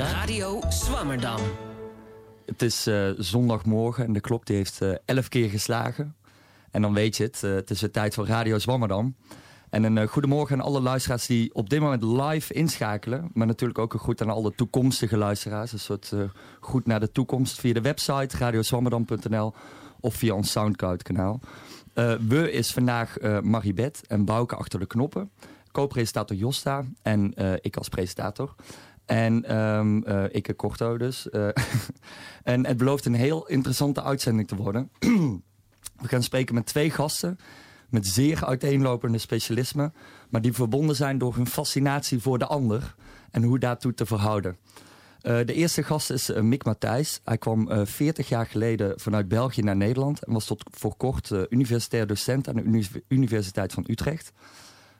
Ja, Radio Swammerdam. het is eh, zondagmorgen en de klok die heeft eh, elf keer geslagen. En dan weet je het, eh, het is de tijd voor Radio Zwammerdam. En een uh, goedemorgen aan alle luisteraars die op dit moment live inschakelen. Maar natuurlijk ook een goed aan alle toekomstige luisteraars. Een soort uh, goed naar de toekomst via de website radiozwammerdam.nl of via ons Soundcloud kanaal. Uh, we is vandaag uh, Maribeth en Bouke achter de knoppen. Co-presentator Josta en ik als presentator. En um, uh, ik Korto dus. Uh, en het belooft een heel interessante uitzending te worden. We gaan spreken met twee gasten. Met zeer uiteenlopende specialismen. Maar die verbonden zijn door hun fascinatie voor de ander. En hoe daartoe te verhouden. De eerste gast is Mick Matthijs. Hij kwam 40 jaar geleden vanuit België naar Nederland. En was tot voor kort universitair docent aan de Uni Universiteit van Utrecht.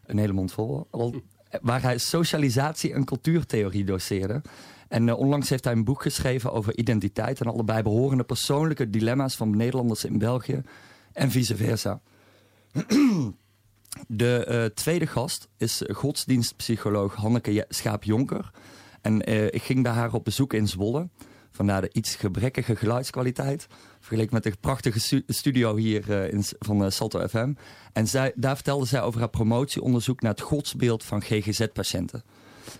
Een hele mond vol. Al waar hij socialisatie en cultuurtheorie doseerde. En uh, onlangs heeft hij een boek geschreven over identiteit en alle bijbehorende persoonlijke dilemma's van Nederlanders in België en vice versa. De uh, tweede gast is godsdienstpsycholoog Hanneke Schaap-Jonker. En uh, ik ging bij haar op bezoek in Zwolle. Vandaar de iets gebrekkige geluidskwaliteit. Vergeleken met de prachtige stu studio hier uh, in, van uh, Salto FM. En zij, daar vertelde zij over haar promotieonderzoek naar het godsbeeld van GGZ-patiënten.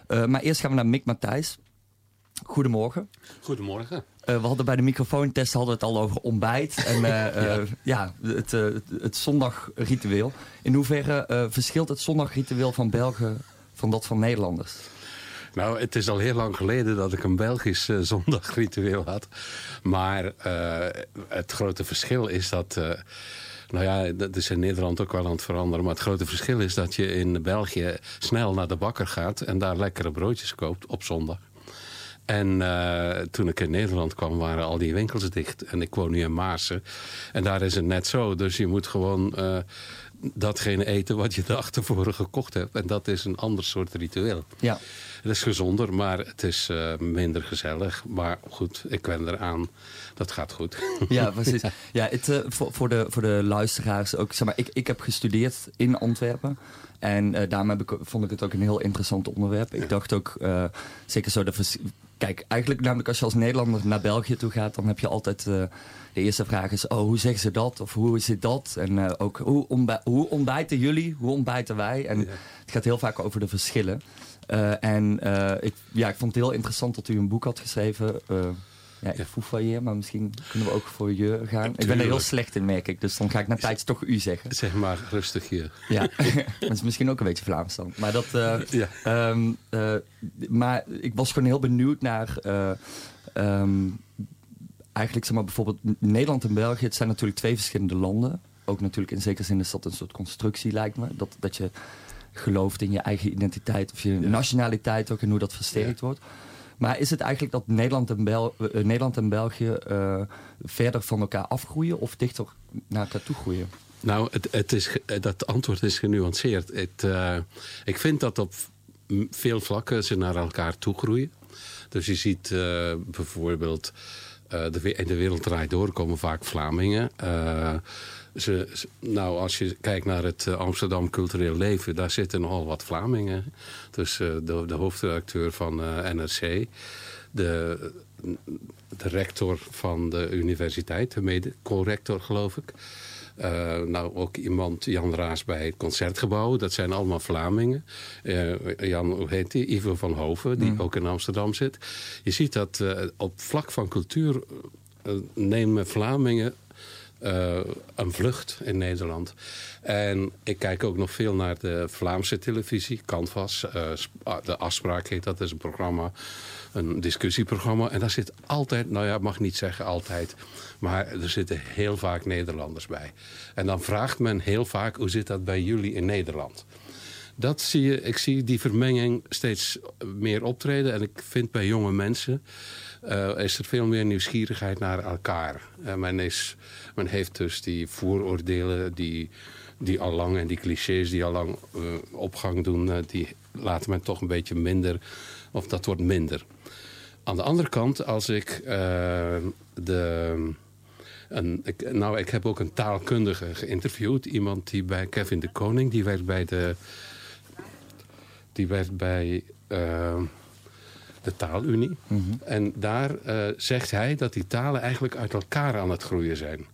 Uh, maar eerst gaan we naar Mick Matthijs. Goedemorgen. Goedemorgen. We hadden bij de microfoontest hadden we het al over ontbijt en ja. Ja. het, het zondagritueel. In hoeverre verschilt het zondagritueel van Belgen van dat van Nederlanders? Nou, het is al heel lang geleden dat ik een Belgisch uh, zondagritueel had. Maar uh, het grote verschil is dat... Uh, nou ja, dat is in Nederland ook wel aan het veranderen. Maar het grote verschil is dat je in België snel naar de bakker gaat... en daar lekkere broodjes koopt op zondag. En toen ik in Nederland kwam, waren al die winkels dicht. En ik woon nu in Maasen. En daar is het net zo. Dus je moet gewoon datgene eten wat je de tevoren gekocht hebt. En dat is een ander soort ritueel. Ja. Het is gezonder, maar het is uh, minder gezellig. Maar goed, ik wen eraan. Dat gaat goed. Ja, precies. Ja, het, uh, voor, voor, de, voor de luisteraars ook. Zeg maar, ik, ik heb gestudeerd in Antwerpen. En uh, daarom heb ik, vond ik het ook een heel interessant onderwerp. Ik ja. dacht ook, zeker zo de Kijk, eigenlijk namelijk als je als Nederlander naar België toe gaat... dan heb je altijd... de eerste vraag is, oh, hoe zeggen ze dat? Of hoe zit dat? En ook, hoe, ontbij hoe ontbijten jullie? Hoe ontbijten wij? En ja. het gaat heel vaak over de verschillen. Uh, en ik, ja, ik vond het heel interessant dat u een boek had geschreven. Ja, ik foefailleer, maar misschien kunnen we ook voor je gaan. Ik ben er heel slecht in, merk ik. Dus dan ga ik na tijd toch u zeggen. Zeg maar rustig hier. Ja, dat is misschien ook een beetje Vlaams dan. Maar, dat, ja. um, maar ik was gewoon heel benieuwd naar... Um, eigenlijk zeg maar bijvoorbeeld Nederland en België. Het zijn natuurlijk twee verschillende landen. Ook natuurlijk in zekere zin is dat een soort constructie, lijkt me. Dat, dat je gelooft in je eigen identiteit of je ja. nationaliteit ook en hoe dat versterkt ja. wordt. Maar is het eigenlijk dat Nederland en, en België uh, verder van elkaar afgroeien of dichter naar elkaar toe groeien? Nou, het, het is, dat antwoord is genuanceerd. Het, ik vind dat op veel vlakken ze naar elkaar toe groeien. Dus je ziet bijvoorbeeld de, in de wereld draait door komen vaak Vlamingen. Ze, nou, als je kijkt naar het Amsterdam cultureel leven, daar zitten nogal wat Vlamingen. Dus uh, de, de, hoofdredacteur van uh, NRC, de, de rector van de universiteit, de mede-corrector geloof ik. Uh, nou, ook iemand, Jan Raas bij het Concertgebouw. Dat zijn allemaal Vlamingen. Uh, Jan, hoe heet die? Ivo van Hoven, die mm. ook in Amsterdam zit. Je ziet dat uh, op vlak van cultuur nemen Vlamingen uh, een vlucht in Nederland. En ik kijk ook nog veel naar de Vlaamse televisie, Canvas. Uh, de Afspraak heet dat, is een programma, een discussieprogramma. En daar zit altijd, nou ja, mag niet zeggen altijd... maar er zitten heel vaak Nederlanders bij. En dan vraagt men heel vaak, hoe zit dat bij jullie in Nederland? Dat zie je, ik zie die vermenging steeds meer optreden. En ik vind bij jonge mensen... Uh, is er veel meer nieuwsgierigheid naar elkaar. Uh, men, is, men heeft dus die vooroordelen die, die al lang en die clichés die al lang uh, opgang doen, die laat men toch een beetje minder, of dat wordt minder. Aan de andere kant, als ik de... Nou, ik heb ook een taalkundige geïnterviewd. Iemand die bij Kevin de Koning, die werkt bij de die werd bij de Taalunie. En daar uh, zegt hij dat die talen eigenlijk uit elkaar aan het groeien zijn.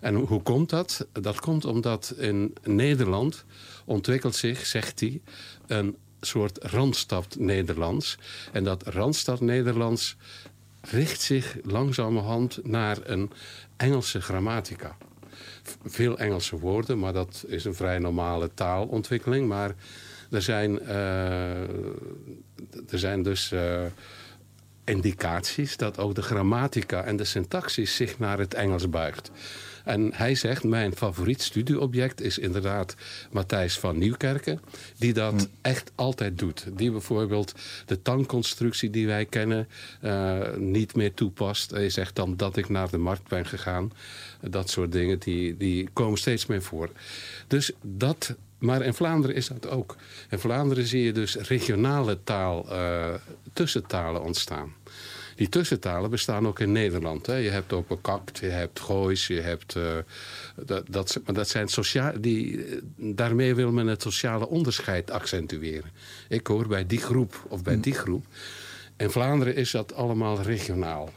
En hoe komt dat? Dat komt omdat in Nederland ontwikkelt zich, zegt hij, een soort Randstad Nederlands. En dat Randstad Nederlands richt zich langzamerhand naar een Engelse grammatica. Veel Engelse woorden, maar dat is een vrij normale taalontwikkeling. Maar er zijn, uh, er zijn dus uh, indicaties dat ook de grammatica en de syntaxis zich naar het Engels buigt. En hij zegt, mijn favoriet studieobject is inderdaad Matthijs van Nieuwkerken. Die dat hm. echt altijd doet. Die bijvoorbeeld de tangconstructie die wij kennen uh, niet meer toepast. Hij zegt dan dat ik naar de markt ben gegaan. Dat soort dingen, die, die komen steeds meer voor. Dus dat maar in Vlaanderen is dat ook. In Vlaanderen zie je dus regionale taal, uh, tussentalen ontstaan. Die tussentalen bestaan ook in Nederland. Hè. Je hebt ook bekakt, je hebt goois, je hebt... Uh, dat, dat, maar dat zijn sociaal, die, daarmee wil men het sociale onderscheid accentueren. Ik hoor bij die groep of bij die groep. In Vlaanderen is dat allemaal regionaal.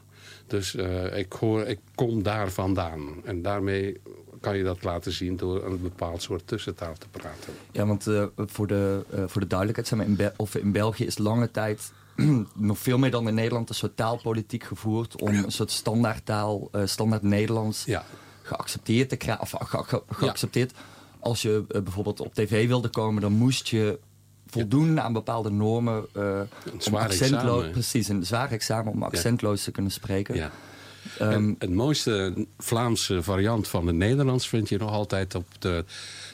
Dus uh, ik, hoor, ik kom daar vandaan. En daarmee kan je dat laten zien door een bepaald soort tussentaal te praten. Ja, want uh, voor, de, uh, voor de duidelijkheid, zeg maar, in, Be of in België is lange tijd nog veel meer dan in Nederland een soort taalpolitiek gevoerd om een soort standaardtaal, uh, standaard Nederlands ja. geaccepteerd te krijgen. Of ge ge geaccepteerd. Ja. Als je uh, bijvoorbeeld op tv wilde komen, dan moest je voldoen aan bepaalde normen. Uh, om accentloos, precies, een zwaar examen om accentloos te kunnen spreken. Um, het mooiste Vlaamse variant van het Nederlands vind je nog altijd op de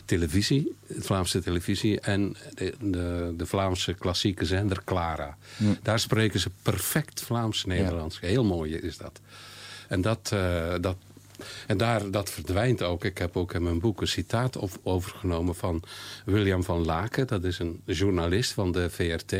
televisie, de Vlaamse televisie en de, de, de Vlaamse klassieke zender Clara. Daar spreken ze perfect Vlaams-Nederlands. Ja. Heel mooi is dat. En dat, uh, dat en daar, dat verdwijnt ook. Ik heb ook in mijn boek een citaat overgenomen van William van Laken. Dat is een journalist van de VRT.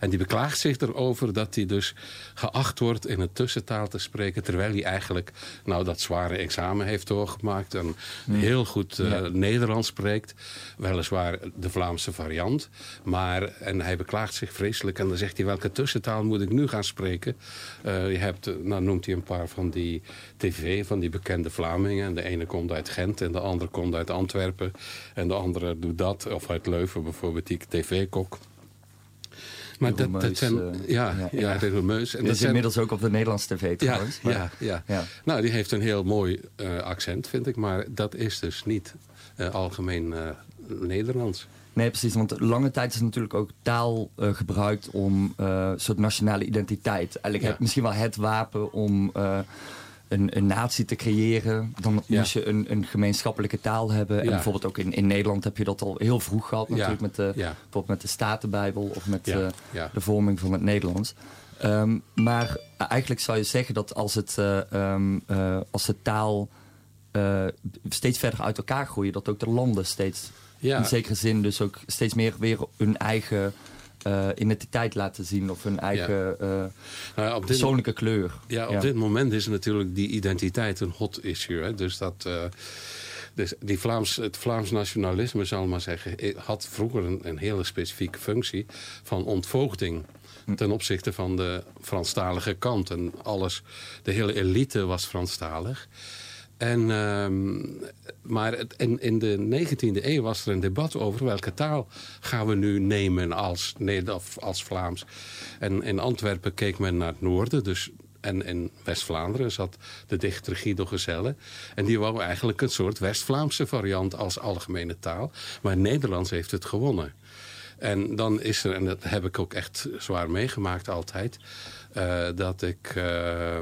En die beklaagt zich erover dat hij dus geacht wordt in een tussentaal te spreken. Terwijl hij eigenlijk nou, dat zware examen heeft doorgemaakt. En heel goed uh, ja. Nederlands spreekt. Weliswaar de Vlaamse variant. Maar, en hij beklaagt zich vreselijk. En dan zegt hij welke tussentaal moet ik nu gaan spreken. Uh, je hebt, nou noemt hij een paar van die tv, van die bekende Vlamingen. En de ene komt uit Gent en de andere komt uit Antwerpen. En de andere doet dat. Of uit Leuven bijvoorbeeld, die tv-kok. Maar dat, dat zijn, uh, ja, ja, ja, Meus. En dat is inmiddels ook op de Nederlandse tv trouwens. Ja, ja, ja, ja. Nou, die heeft een heel mooi uh, accent, vind ik. Maar dat is dus niet uh, algemeen Nederlands. Nee, precies. Want lange tijd is natuurlijk ook taal gebruikt om een soort nationale identiteit. Eigenlijk ja. misschien wel het wapen om een, een natie te creëren. Dan ja. moest je een, een gemeenschappelijke taal hebben. Ja. En bijvoorbeeld ook in, in Nederland heb je dat al heel vroeg gehad. Natuurlijk met de, bijvoorbeeld met de Statenbijbel of met de, de vorming van het Nederlands. Um, maar eigenlijk zou je zeggen dat als, het, um, als de taal steeds verder uit elkaar groeien... dat ook de landen steeds in zekere zin dus ook steeds meer weer hun eigen uh, identiteit laten zien of hun eigen ja. uh, nou ja, op persoonlijke dit, kleur. Ja, op ja. dit moment is natuurlijk die identiteit een hot issue. Hè? Dus dat... Uh, dus die Vlaams, het Vlaams nationalisme, zal maar zeggen, had vroeger een, een hele specifieke functie van ontvoogding ten opzichte van de Franstalige kant. En alles, de hele elite was Franstalig. En, um, maar het, in, in de 19e eeuw was er een debat over welke taal gaan we nu nemen als, als Vlaams. En in Antwerpen keek men naar het noorden, dus en in West-Vlaanderen zat de dichter Guido Gezelle. En die wou eigenlijk een soort West-Vlaamse variant als algemene taal. Maar Nederlands heeft het gewonnen. En dan is er, en dat heb ik ook echt zwaar meegemaakt altijd... Uh, dat ik... Uh,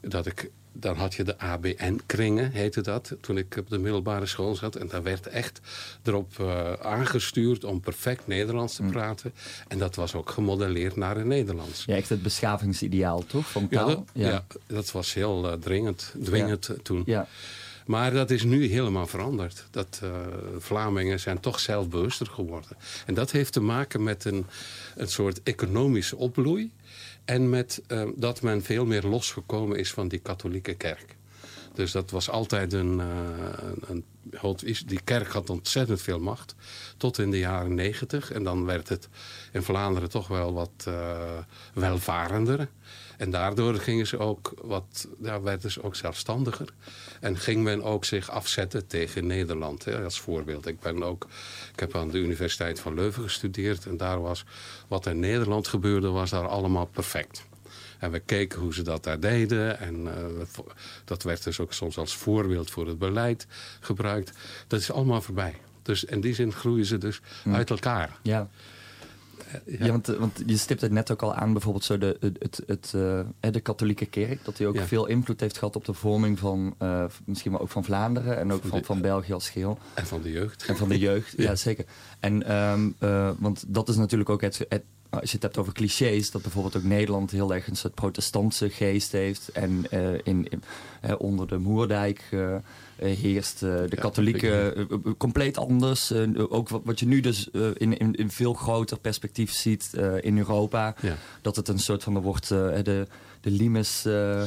dat ik dan had je de ABN-kringen, heette dat, toen ik op de middelbare school zat. En daar werd echt erop uh, aangestuurd om perfect Nederlands te praten. Mm. En dat was ook gemodelleerd naar het Nederlands. Ja, echt het beschavingsideaal, toch, van taal? Ja, dat, ja. ja, dat was heel uh, dringend, dwingend ja. toen. Ja. Maar dat is nu helemaal veranderd. Dat uh, Vlamingen zijn toch zelfbewuster geworden. En dat heeft te maken met een, een soort economische opbloei. En met uh, dat men veel meer losgekomen is van die katholieke kerk. Dus dat was altijd een, uh, een die kerk had ontzettend veel macht. Tot in de jaren negentig. En dan werd het in Vlaanderen toch wel wat welvarender. En daardoor gingen ze ook wat, ja, werden ze ook zelfstandiger. En ging men ook zich afzetten tegen Nederland. Hè, als voorbeeld. Ik, ben ook, ik heb aan de Universiteit van Leuven gestudeerd. En daar was wat in Nederland gebeurde, was daar allemaal perfect. En we keken hoe ze dat daar deden. En uh, dat werd dus ook soms als voorbeeld voor het beleid gebruikt. Dat is allemaal voorbij. Dus in die zin groeien ze dus uit elkaar. Ja. Ja, want, want, je stipt het net ook al aan, bijvoorbeeld zo de, het, het, uh, de katholieke kerk. Dat die ook veel invloed heeft gehad op de vorming van uh, misschien wel ook van Vlaanderen en ook van, van België als geheel. En van de jeugd. En van de jeugd, ja, zeker. En um, uh, want dat is natuurlijk ook het, het, als je het hebt over clichés, dat bijvoorbeeld ook Nederland heel erg een soort protestantse geest heeft. En uh, in, in onder de Moerdijk uh, heerst de ja, katholieke compleet anders. ook wat, wat, je nu dus in, in, in, veel groter perspectief ziet in Europa. Ja. Dat het een soort van, er wordt de de limes uh,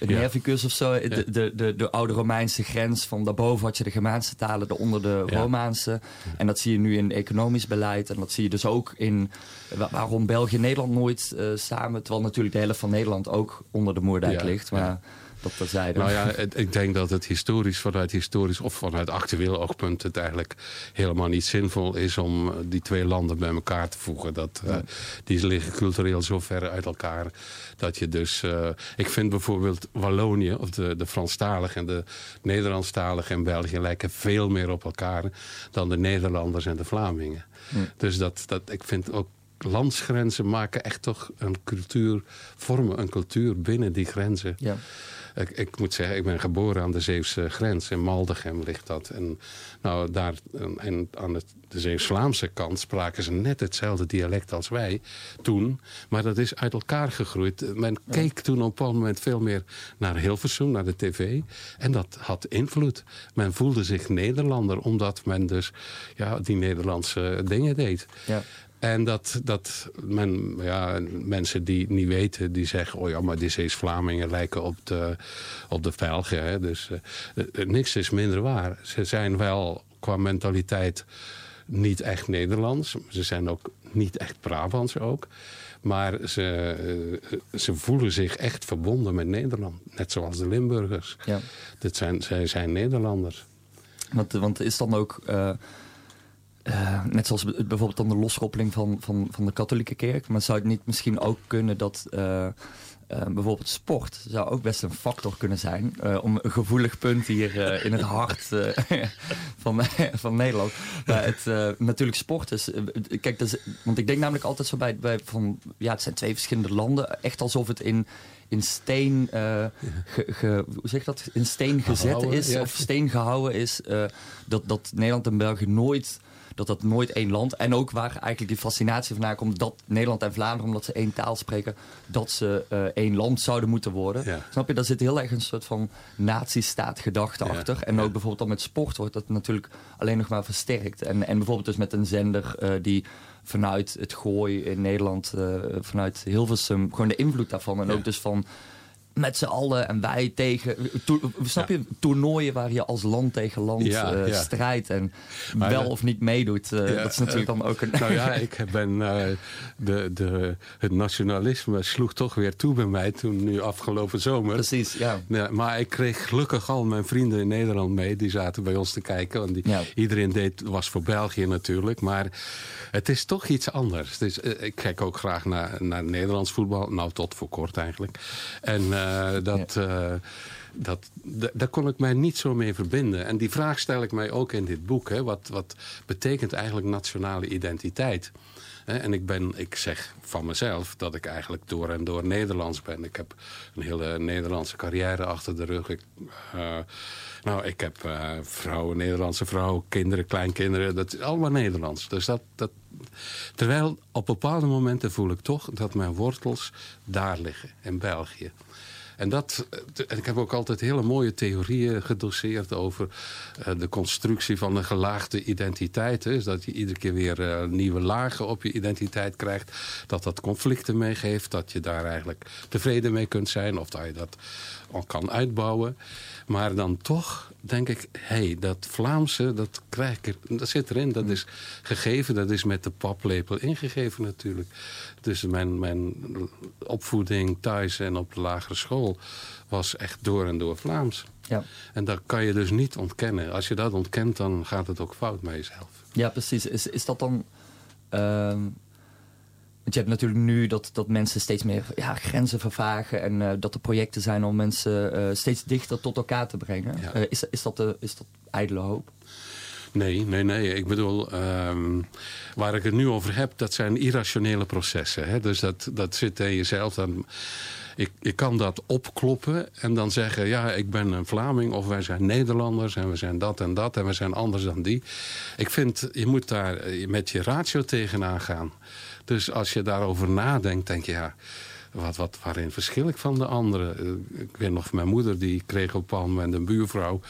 nervicus of zo. De, de, de, de, oude Romeinse grens. Van daarboven had je de Germaanse talen, daaronder de Romaanse. En dat zie je nu in economisch beleid. En dat zie je dus ook in waarom België en Nederland nooit uh, samen... terwijl natuurlijk de helft van Nederland ook onder de Moerdijk ligt. Maar dat terzijde. Nou ja, ik denk dat het historisch, vanuit historisch of vanuit actueel oogpunt... het eigenlijk helemaal niet zinvol is om eh, die twee landen bij elkaar te voegen. Dat, uh, die liggen cultureel zo ver uit elkaar dat je dus... Uh, ik vind bijvoorbeeld Wallonië, of de, de Franstalige en de Nederlandstalige in België... lijken veel meer op elkaar dan de Nederlanders en de Vlamingen. Dus dat, dat, ik vind ook landsgrenzen maken echt toch een cultuur, vormen een cultuur binnen die grenzen. Ja. Ik, ik, moet zeggen, ik ben geboren aan de Zeeuwse grens. In Maldegem ligt dat. En nou, daar en aan het, de Zeeuws-Vlaamse kant spraken ze net hetzelfde dialect als wij toen. Maar dat is uit elkaar gegroeid. Men keek toen op een moment veel meer naar Hilversum, naar de tv. En dat had invloed. Men voelde zich Nederlander, omdat men dus ja, die Nederlandse dingen deed. Ja. En dat, dat men, ja, mensen die niet weten, die zeggen... oh ja, maar die Zeeuws-Vlamingen lijken op de, op de Belgen. Hè? Dus uh, niks is minder waar. Ze zijn wel qua mentaliteit niet echt Nederlands. Ze zijn ook niet echt Brabants ook. Maar ze, ze voelen zich echt verbonden met Nederland. Net zoals de Limburgers. Ja. Dat zijn, zij zijn Nederlanders. Want, want is dan ook... Uh uh, net zoals bijvoorbeeld dan de loskoppeling van, van, van de katholieke kerk. Maar zou het niet misschien ook kunnen dat uh, uh, bijvoorbeeld sport zou ook best een factor kunnen zijn om een gevoelig punt hier in het hart van, van Nederland. Maar het, natuurlijk sport is, kijk, dus, want ik denk namelijk altijd zo bij, bij van, ja, het zijn twee verschillende landen, echt alsof het in in steen, uh, ge, ge, hoe zeg dat? In steen gezet is of steen gehouden is. Uh, dat, dat Nederland en België nooit dat dat nooit één land... en ook waar eigenlijk die fascinatie vandaan komt... dat Nederland en Vlaanderen, omdat ze één taal spreken... dat ze uh, één land zouden moeten worden. Snap je? Daar zit heel erg een soort van nazistaat-gedachte achter. En ook bijvoorbeeld dan met sport wordt dat natuurlijk alleen nog maar versterkt. En, en bijvoorbeeld dus met een zender uh, die vanuit het gooi in Nederland... Uh, vanuit Hilversum, gewoon de invloed daarvan... en ook dus van met z'n allen en wij tegen. snap je? Toernooien waar je als land tegen land ja, uh, strijdt en wel of niet meedoet. Uh, dat is natuurlijk dan ook een. Nou ja, ik ben. De, de, het nationalisme sloeg toch weer toe bij mij toen, nu afgelopen zomer. Precies, ja. ja maar ik kreeg gelukkig al mijn vrienden in Nederland mee. Die zaten bij ons te kijken. Want die, Iedereen deed, was voor België natuurlijk. Maar het is toch iets anders. Dus, ik kijk ook graag naar, naar Nederlands voetbal. Nou, tot voor kort eigenlijk. En. Uh, dat, uh, dat, daar kon ik mij niet zo mee verbinden. En die vraag stel ik mij ook in dit boek. Hè. Wat, wat betekent eigenlijk nationale identiteit? En ik, ben, ik zeg van mezelf dat ik eigenlijk door en door Nederlands ben. Ik heb een hele Nederlandse carrière achter de rug. Ik, uh, nou, ik heb uh, vrouwen, Nederlandse vrouwen, kinderen, kleinkinderen. Dat is allemaal Nederlands. Dus dat, dat, terwijl op bepaalde momenten voel ik toch dat mijn wortels daar liggen, in België. En, dat, en ik heb ook altijd hele mooie theorieën gedoseerd over uh, de constructie van een gelaagde identiteit. Dus dat je iedere keer weer uh, nieuwe lagen op je identiteit krijgt. Dat dat conflicten meegeeft. Dat je daar eigenlijk tevreden mee kunt zijn. Of dat je dat kan uitbouwen. Maar dan toch denk ik, hé, hey, dat Vlaamse, dat, krijg ik er, dat zit erin. Dat is gegeven, dat is met de paplepel ingegeven natuurlijk. Dus mijn, mijn opvoeding thuis en op de lagere school was echt door en door Vlaams. Ja. En dat kan je dus niet ontkennen. Als je dat ontkent, dan gaat het ook fout met jezelf. Ja, precies. Is, is dat dan... Uh, want je hebt natuurlijk nu dat, dat mensen steeds meer ja, grenzen vervagen... en uh, dat er projecten zijn om mensen uh, steeds dichter tot elkaar te brengen. Ja. Uh, is, is, dat de, is dat ijdele hoop? Nee, nee, nee. Ik bedoel, um, waar ik het nu over heb, dat zijn irrationele processen. Hè? Dus dat, dat zit in jezelf. Dan, ik, ik kan dat opkloppen en dan zeggen... ja, ik ben een Vlaming of wij zijn Nederlanders... en we zijn dat en dat en we zijn anders dan die. Ik vind, je moet daar met je ratio tegenaan gaan. Dus als je daarover nadenkt, denk je... ja, wat, wat, waarin verschil ik van de anderen? Ik weet nog, mijn moeder die kreeg op een moment een buurvrouw...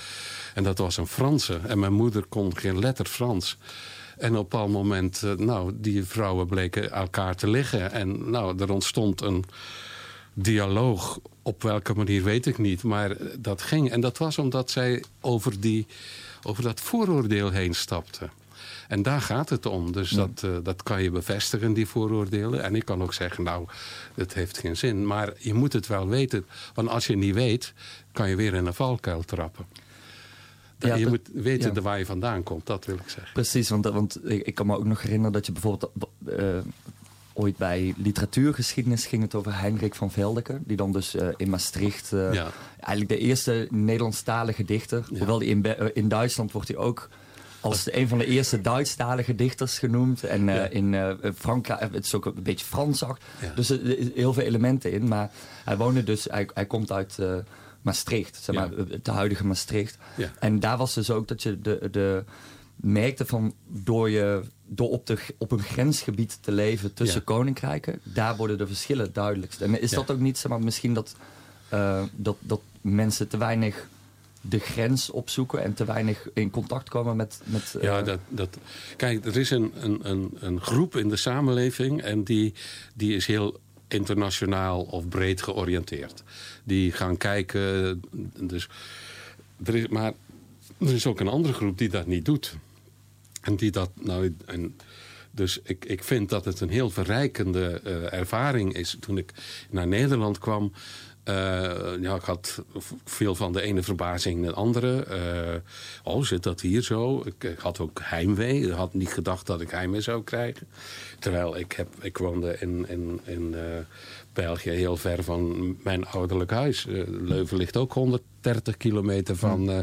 en dat was een Franse. En mijn moeder kon geen letter Frans... En op een moment, nou, die vrouwen bleken elkaar te liggen. En nou, er ontstond een, dialoog. Op welke manier weet ik niet. Maar dat ging. En dat was omdat zij over, die, over dat vooroordeel heen stapte. En daar gaat het om. Dus dat, uh, dat kan je bevestigen, die vooroordelen. En ik kan ook zeggen, nou, het heeft geen zin. Maar je moet het wel weten. Want als je niet weet, kan je weer in een valkuil trappen. Ja, je dat, moet weten ja. waar je vandaan komt, dat wil ik zeggen. Precies, want, want ik, ik kan me ook nog herinneren dat je bijvoorbeeld... Uh, ooit bij literatuurgeschiedenis ging het over Heinrich van Veldeke. Die dan dus uh, in Maastricht... Uh, ja. Eigenlijk de eerste Nederlandstalige dichter. Ja. Hoewel die in, uh, in Duitsland wordt hij ook als een van de eerste Duitsstalige dichters genoemd. En ja. in Frankrijk, het is ook een beetje Fransach. Dus er heel veel elementen in. Maar hij woonde dus, hij, hij komt uit Maastricht. Zeg maar, het huidige Maastricht. En daar was dus ook dat je de... de merkte van door, je, door op, de, op een grensgebied te leven tussen ja. koninkrijken, daar worden de verschillen duidelijkst. En is ja. dat ook niet, zeg maar, misschien dat, uh, dat, dat mensen te weinig de grens opzoeken en te weinig in contact komen met... met uh... Ja, dat, dat, kijk, er is een, een, een, groep in de samenleving en die, die is heel internationaal of breed georiënteerd. Die gaan kijken, dus, er is, maar er is ook een andere groep die dat niet doet. En die dat nou. En dus ik, ik vind dat het een heel verrijkende uh, ervaring is. Toen ik naar Nederland kwam. Uh, ja, ik had veel van de ene verbazing de andere. Uh, oh, zit dat hier zo? Ik, had ook heimwee. Ik had niet gedacht dat ik heimwee zou krijgen. Terwijl ik, heb, ik woonde in, in, in België heel ver van mijn ouderlijk huis. Leuven ligt ook 130 kilometer van, uh,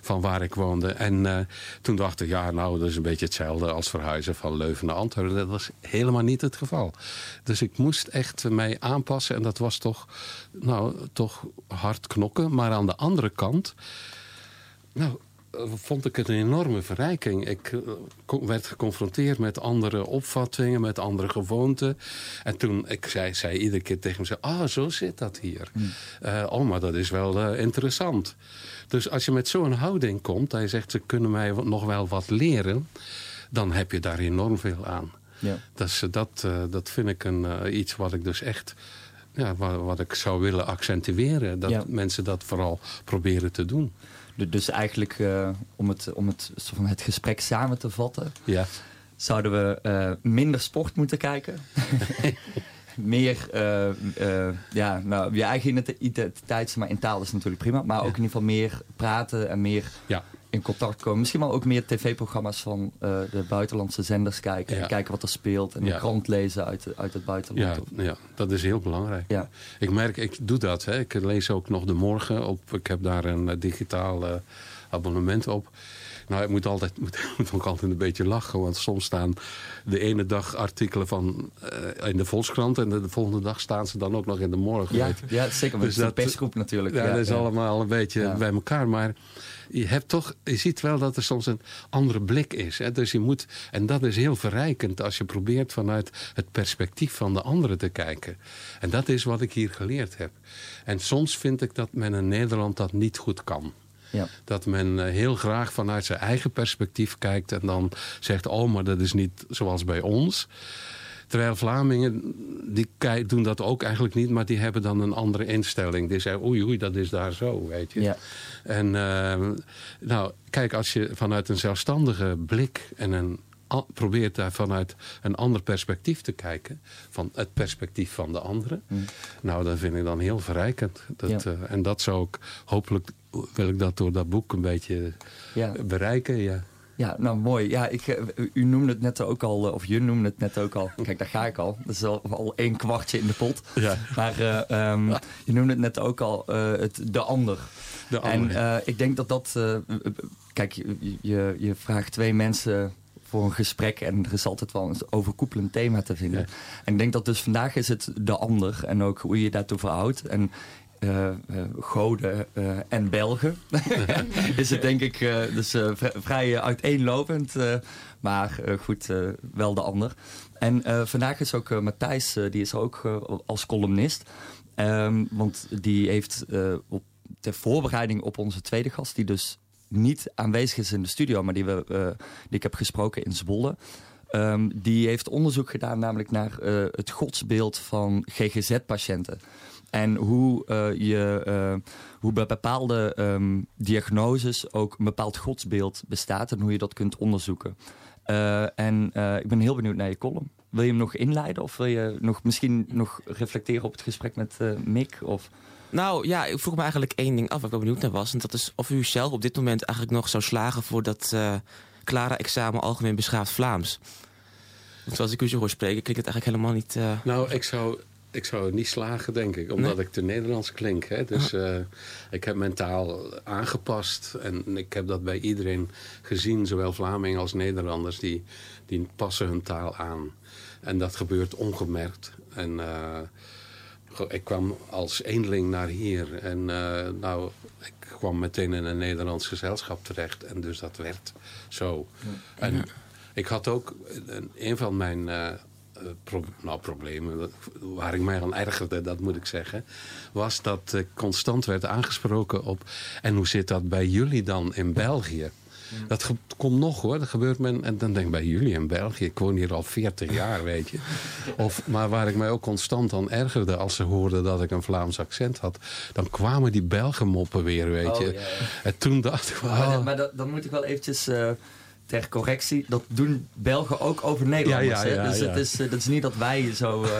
van waar ik woonde. En uh, toen dacht ik, ja nou, dat is een beetje hetzelfde als verhuizen van Leuven naar Antwerpen. Dat was helemaal niet het geval. Dus ik moest echt mij aanpassen en dat was toch, nou, toch hard knokken. Maar aan de andere kant... Nou, vond ik het een enorme verrijking. Ik werd geconfronteerd met andere opvattingen, met andere gewoonten. En toen, ik zei, zei iedere keer tegen me, ah, oh, zo zit dat hier. Hmm. Uh, oh, maar dat is wel uh, interessant. Dus als je met zo'n houding komt, dat je zegt, ze kunnen mij nog wel wat leren... dan heb je daar enorm veel aan. Ja. Dus dat, uh, dat vind ik een, iets wat ik dus echt... Ja, wat, wat ik zou willen accentueren. Dat ja. mensen dat vooral proberen te doen. Dus eigenlijk, uh, om, het, om het, van het gesprek samen te vatten... Ja. zouden we uh, minder sport moeten kijken. meer, uh, ja, nou, je eigen identiteit, maar in taal is natuurlijk prima. Maar ook in ieder geval meer praten en meer ja in contact komen. Misschien wel ook meer tv-programma's van uh, de buitenlandse zenders kijken. Ja. En kijken wat er speelt. En ja. de krant lezen uit, uit het buitenland. Ja, ja, dat is heel belangrijk. Ja. Ik merk, ik doe dat. Hè. Ik lees ook nog de morgen op. Ik heb daar een uh, digitaal uh, abonnement op. Nou, ik moet, altijd, moet, moet ook altijd een beetje lachen. Want soms staan de ene dag artikelen van, uh, in de Volkskrant... en de, de, volgende dag staan ze dan ook nog in de morgen. Ja, ja zeker. Dus dat is een persgroep natuurlijk. Ja, dat is allemaal een beetje bij elkaar. Maar je, hebt toch, je ziet wel dat er soms een andere blik is. Hè? Dus je moet, en dat is heel verrijkend als je probeert vanuit het perspectief van de anderen te kijken. En dat is wat ik hier geleerd heb. En soms vind ik dat men in Nederland dat niet goed kan. Ja. Dat men heel graag vanuit zijn eigen perspectief kijkt en dan zegt: Oh, maar dat is niet zoals bij ons. Terwijl Vlamingen, die doen dat ook eigenlijk niet, maar die hebben dan een andere instelling. Die zeggen, oei, oei, dat is daar zo, weet je. Ja. En uh, nou, kijk, als je vanuit een zelfstandige blik en een probeert daar vanuit een ander perspectief te kijken. Van het perspectief van de anderen. Mm. Nou, dat vind ik dan heel verrijkend. Dat, uh, en dat zou ik, hopelijk wil ik dat door dat boek een beetje ja. bereiken. Ja. Ja, nou mooi. Ja, ik, eh, u noemde het net ook al, eh, of je noemde het net ook al. Kijk, daar ga ik al. Dat is al, al één kwartje in de pot. Ja. Maar uh, um, je noemde het net ook al, uh, het, de ander. De ander. En uh, ik denk dat dat... kijk, je, je, je vraagt twee mensen voor een gesprek. En er is altijd wel een overkoepelend thema te vinden. En ik denk dat dus vandaag is het de ander. En ook hoe je daartoe verhoudt. En uh, goden uh, en Belgen. is het denk ik dus vrij uiteenlopend. maar goed, wel de ander. En vandaag is ook Matthijs, die is ook als columnist. Um, want die heeft op, ter voorbereiding op onze tweede gast... die dus niet aanwezig is in de studio, maar die, we, die ik heb gesproken in Zwolle. Um, die heeft onderzoek gedaan namelijk naar uh, het godsbeeld van GGZ-patiënten. En hoe, uh, je, hoe bij bepaalde um, diagnoses ook een bepaald godsbeeld bestaat en hoe je dat kunt onderzoeken. en ik ben heel benieuwd naar je column. Wil je hem nog inleiden of wil je nog, misschien nog reflecteren op het gesprek met Mick? Of... Nou ja, ik vroeg me eigenlijk één ding af waar ik wel benieuwd naar was. En dat is of u zelf op dit moment eigenlijk nog zou slagen voor dat uh, klare examen Algemeen Beschaafd Vlaams. Want zoals ik u zo hoor spreken, klinkt het eigenlijk helemaal niet... Uh... Nou, ik zou, ik zou niet slagen, denk ik. Omdat ik te Nederlands klink. Hè? Dus uh, ik heb mentaal aangepast. En ik heb dat bij iedereen gezien. Zowel Vlamingen als Nederlanders. Die, die passen hun taal aan. En dat gebeurt ongemerkt. En ik kwam als eenling naar hier. En uh, nou, ik kwam meteen in een Nederlands gezelschap terecht. En dus dat werd zo. En ik had ook, een van mijn uh, pro nou, problemen, waar ik mij aan ergerde, dat moet ik zeggen, was dat constant werd aangesproken op, en hoe zit dat bij jullie dan in België? Dat komt nog hoor. Dat gebeurt men. En dan denk ik bij jullie in België. Ik woon hier al 40 jaar, weet je. Of, maar waar ik mij ook constant aan ergerde als ze hoorden dat ik een Vlaams accent had. Dan kwamen die Belgen moppen weer, weet oh, je. En toen dacht ik. Maar, maar dan moet ik wel eventjes. Uh ter correctie, dat doen Belgen ook over Nederlanders. Ja, ja, ja, dus het is, uh, dat is niet dat wij zo uh,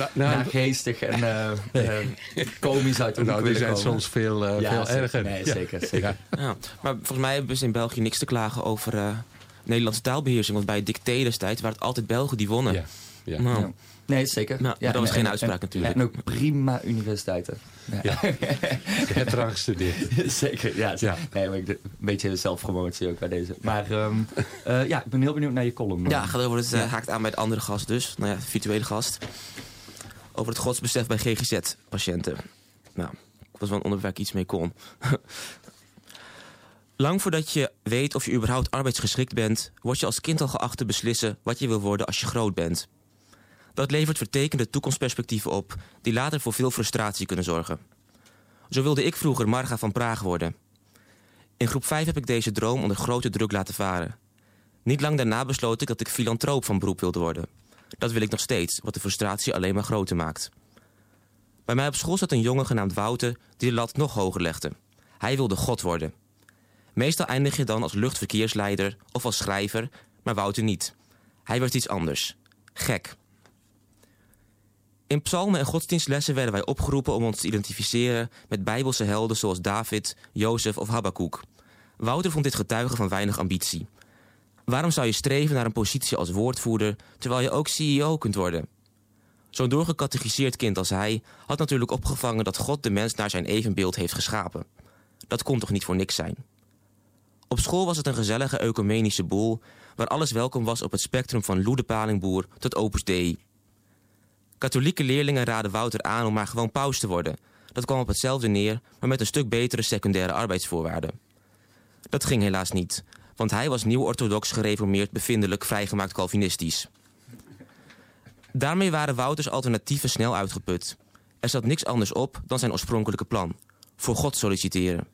nou, geestig en uh, komisch uit de nou, die zijn soms veel, veel erger. Nee, zeker. zeker. Maar volgens mij hebben ze in België niks te klagen over Nederlandse taalbeheersing. Want bij dicté destijds waren het altijd Belgen die wonnen. Ja. Ja. Nou. Nee, zeker. Nou, ja, dat was geen uitspraak natuurlijk. En ook prima universiteiten. Ja. ja. Je hebt eraan gestudeerd. zeker, ja. ja. Nee, maar een beetje zelfpromotie ook bij deze. Maar um, uh, ja, ik ben heel benieuwd naar je column. Ja, gaat over het, uh, haakt aan bij het andere gast dus. Nou ja, virtuele gast. Over het godsbesef bij GGZ-patiënten. Nou, dat was wel een onderwerp waar ik iets mee kon. Lang voordat je weet of je überhaupt arbeidsgeschikt bent... word je als kind al geacht te beslissen wat je wil worden als je groot bent... Dat levert vertekende toekomstperspectieven op die later voor veel frustratie kunnen zorgen. Zo wilde ik vroeger Marga van Praag worden. In groep 5 heb ik deze droom onder grote druk laten varen. Niet lang daarna besloot ik dat ik filantroop van beroep wilde worden. Dat wil ik nog steeds, wat de frustratie alleen maar groter maakt. Bij mij op school zat een jongen genaamd Wouter die de lat nog hoger legde. Hij wilde God worden. Meestal eindig je dan als luchtverkeersleider of als schrijver, maar Wouter niet. Hij werd iets anders. Gek. In psalmen en godsdienstlessen werden wij opgeroepen om ons te identificeren met bijbelse helden zoals David, Jozef of Habakkuk. Wouter vond dit getuige van weinig ambitie. Waarom zou je streven naar een positie als woordvoerder terwijl je ook CEO kunt worden? Zo'n doorgecatechiseerd kind als hij had natuurlijk opgevangen dat God de mens naar zijn evenbeeld heeft geschapen. Dat kon toch niet voor niks zijn? Op school was het een gezellige ecumenische boel waar alles welkom was op het spectrum van Loede Palingboer tot Opus Dei. Katholieke leerlingen raden Wouter aan om maar gewoon paus te worden. Dat kwam op hetzelfde neer, maar met een stuk betere secundaire arbeidsvoorwaarden. Dat ging helaas niet, want hij was nieuw-orthodox gereformeerd bevindelijk vrijgemaakt Calvinistisch. Daarmee waren Wouters alternatieven snel uitgeput. Er zat niks anders op dan zijn oorspronkelijke plan: voor God solliciteren.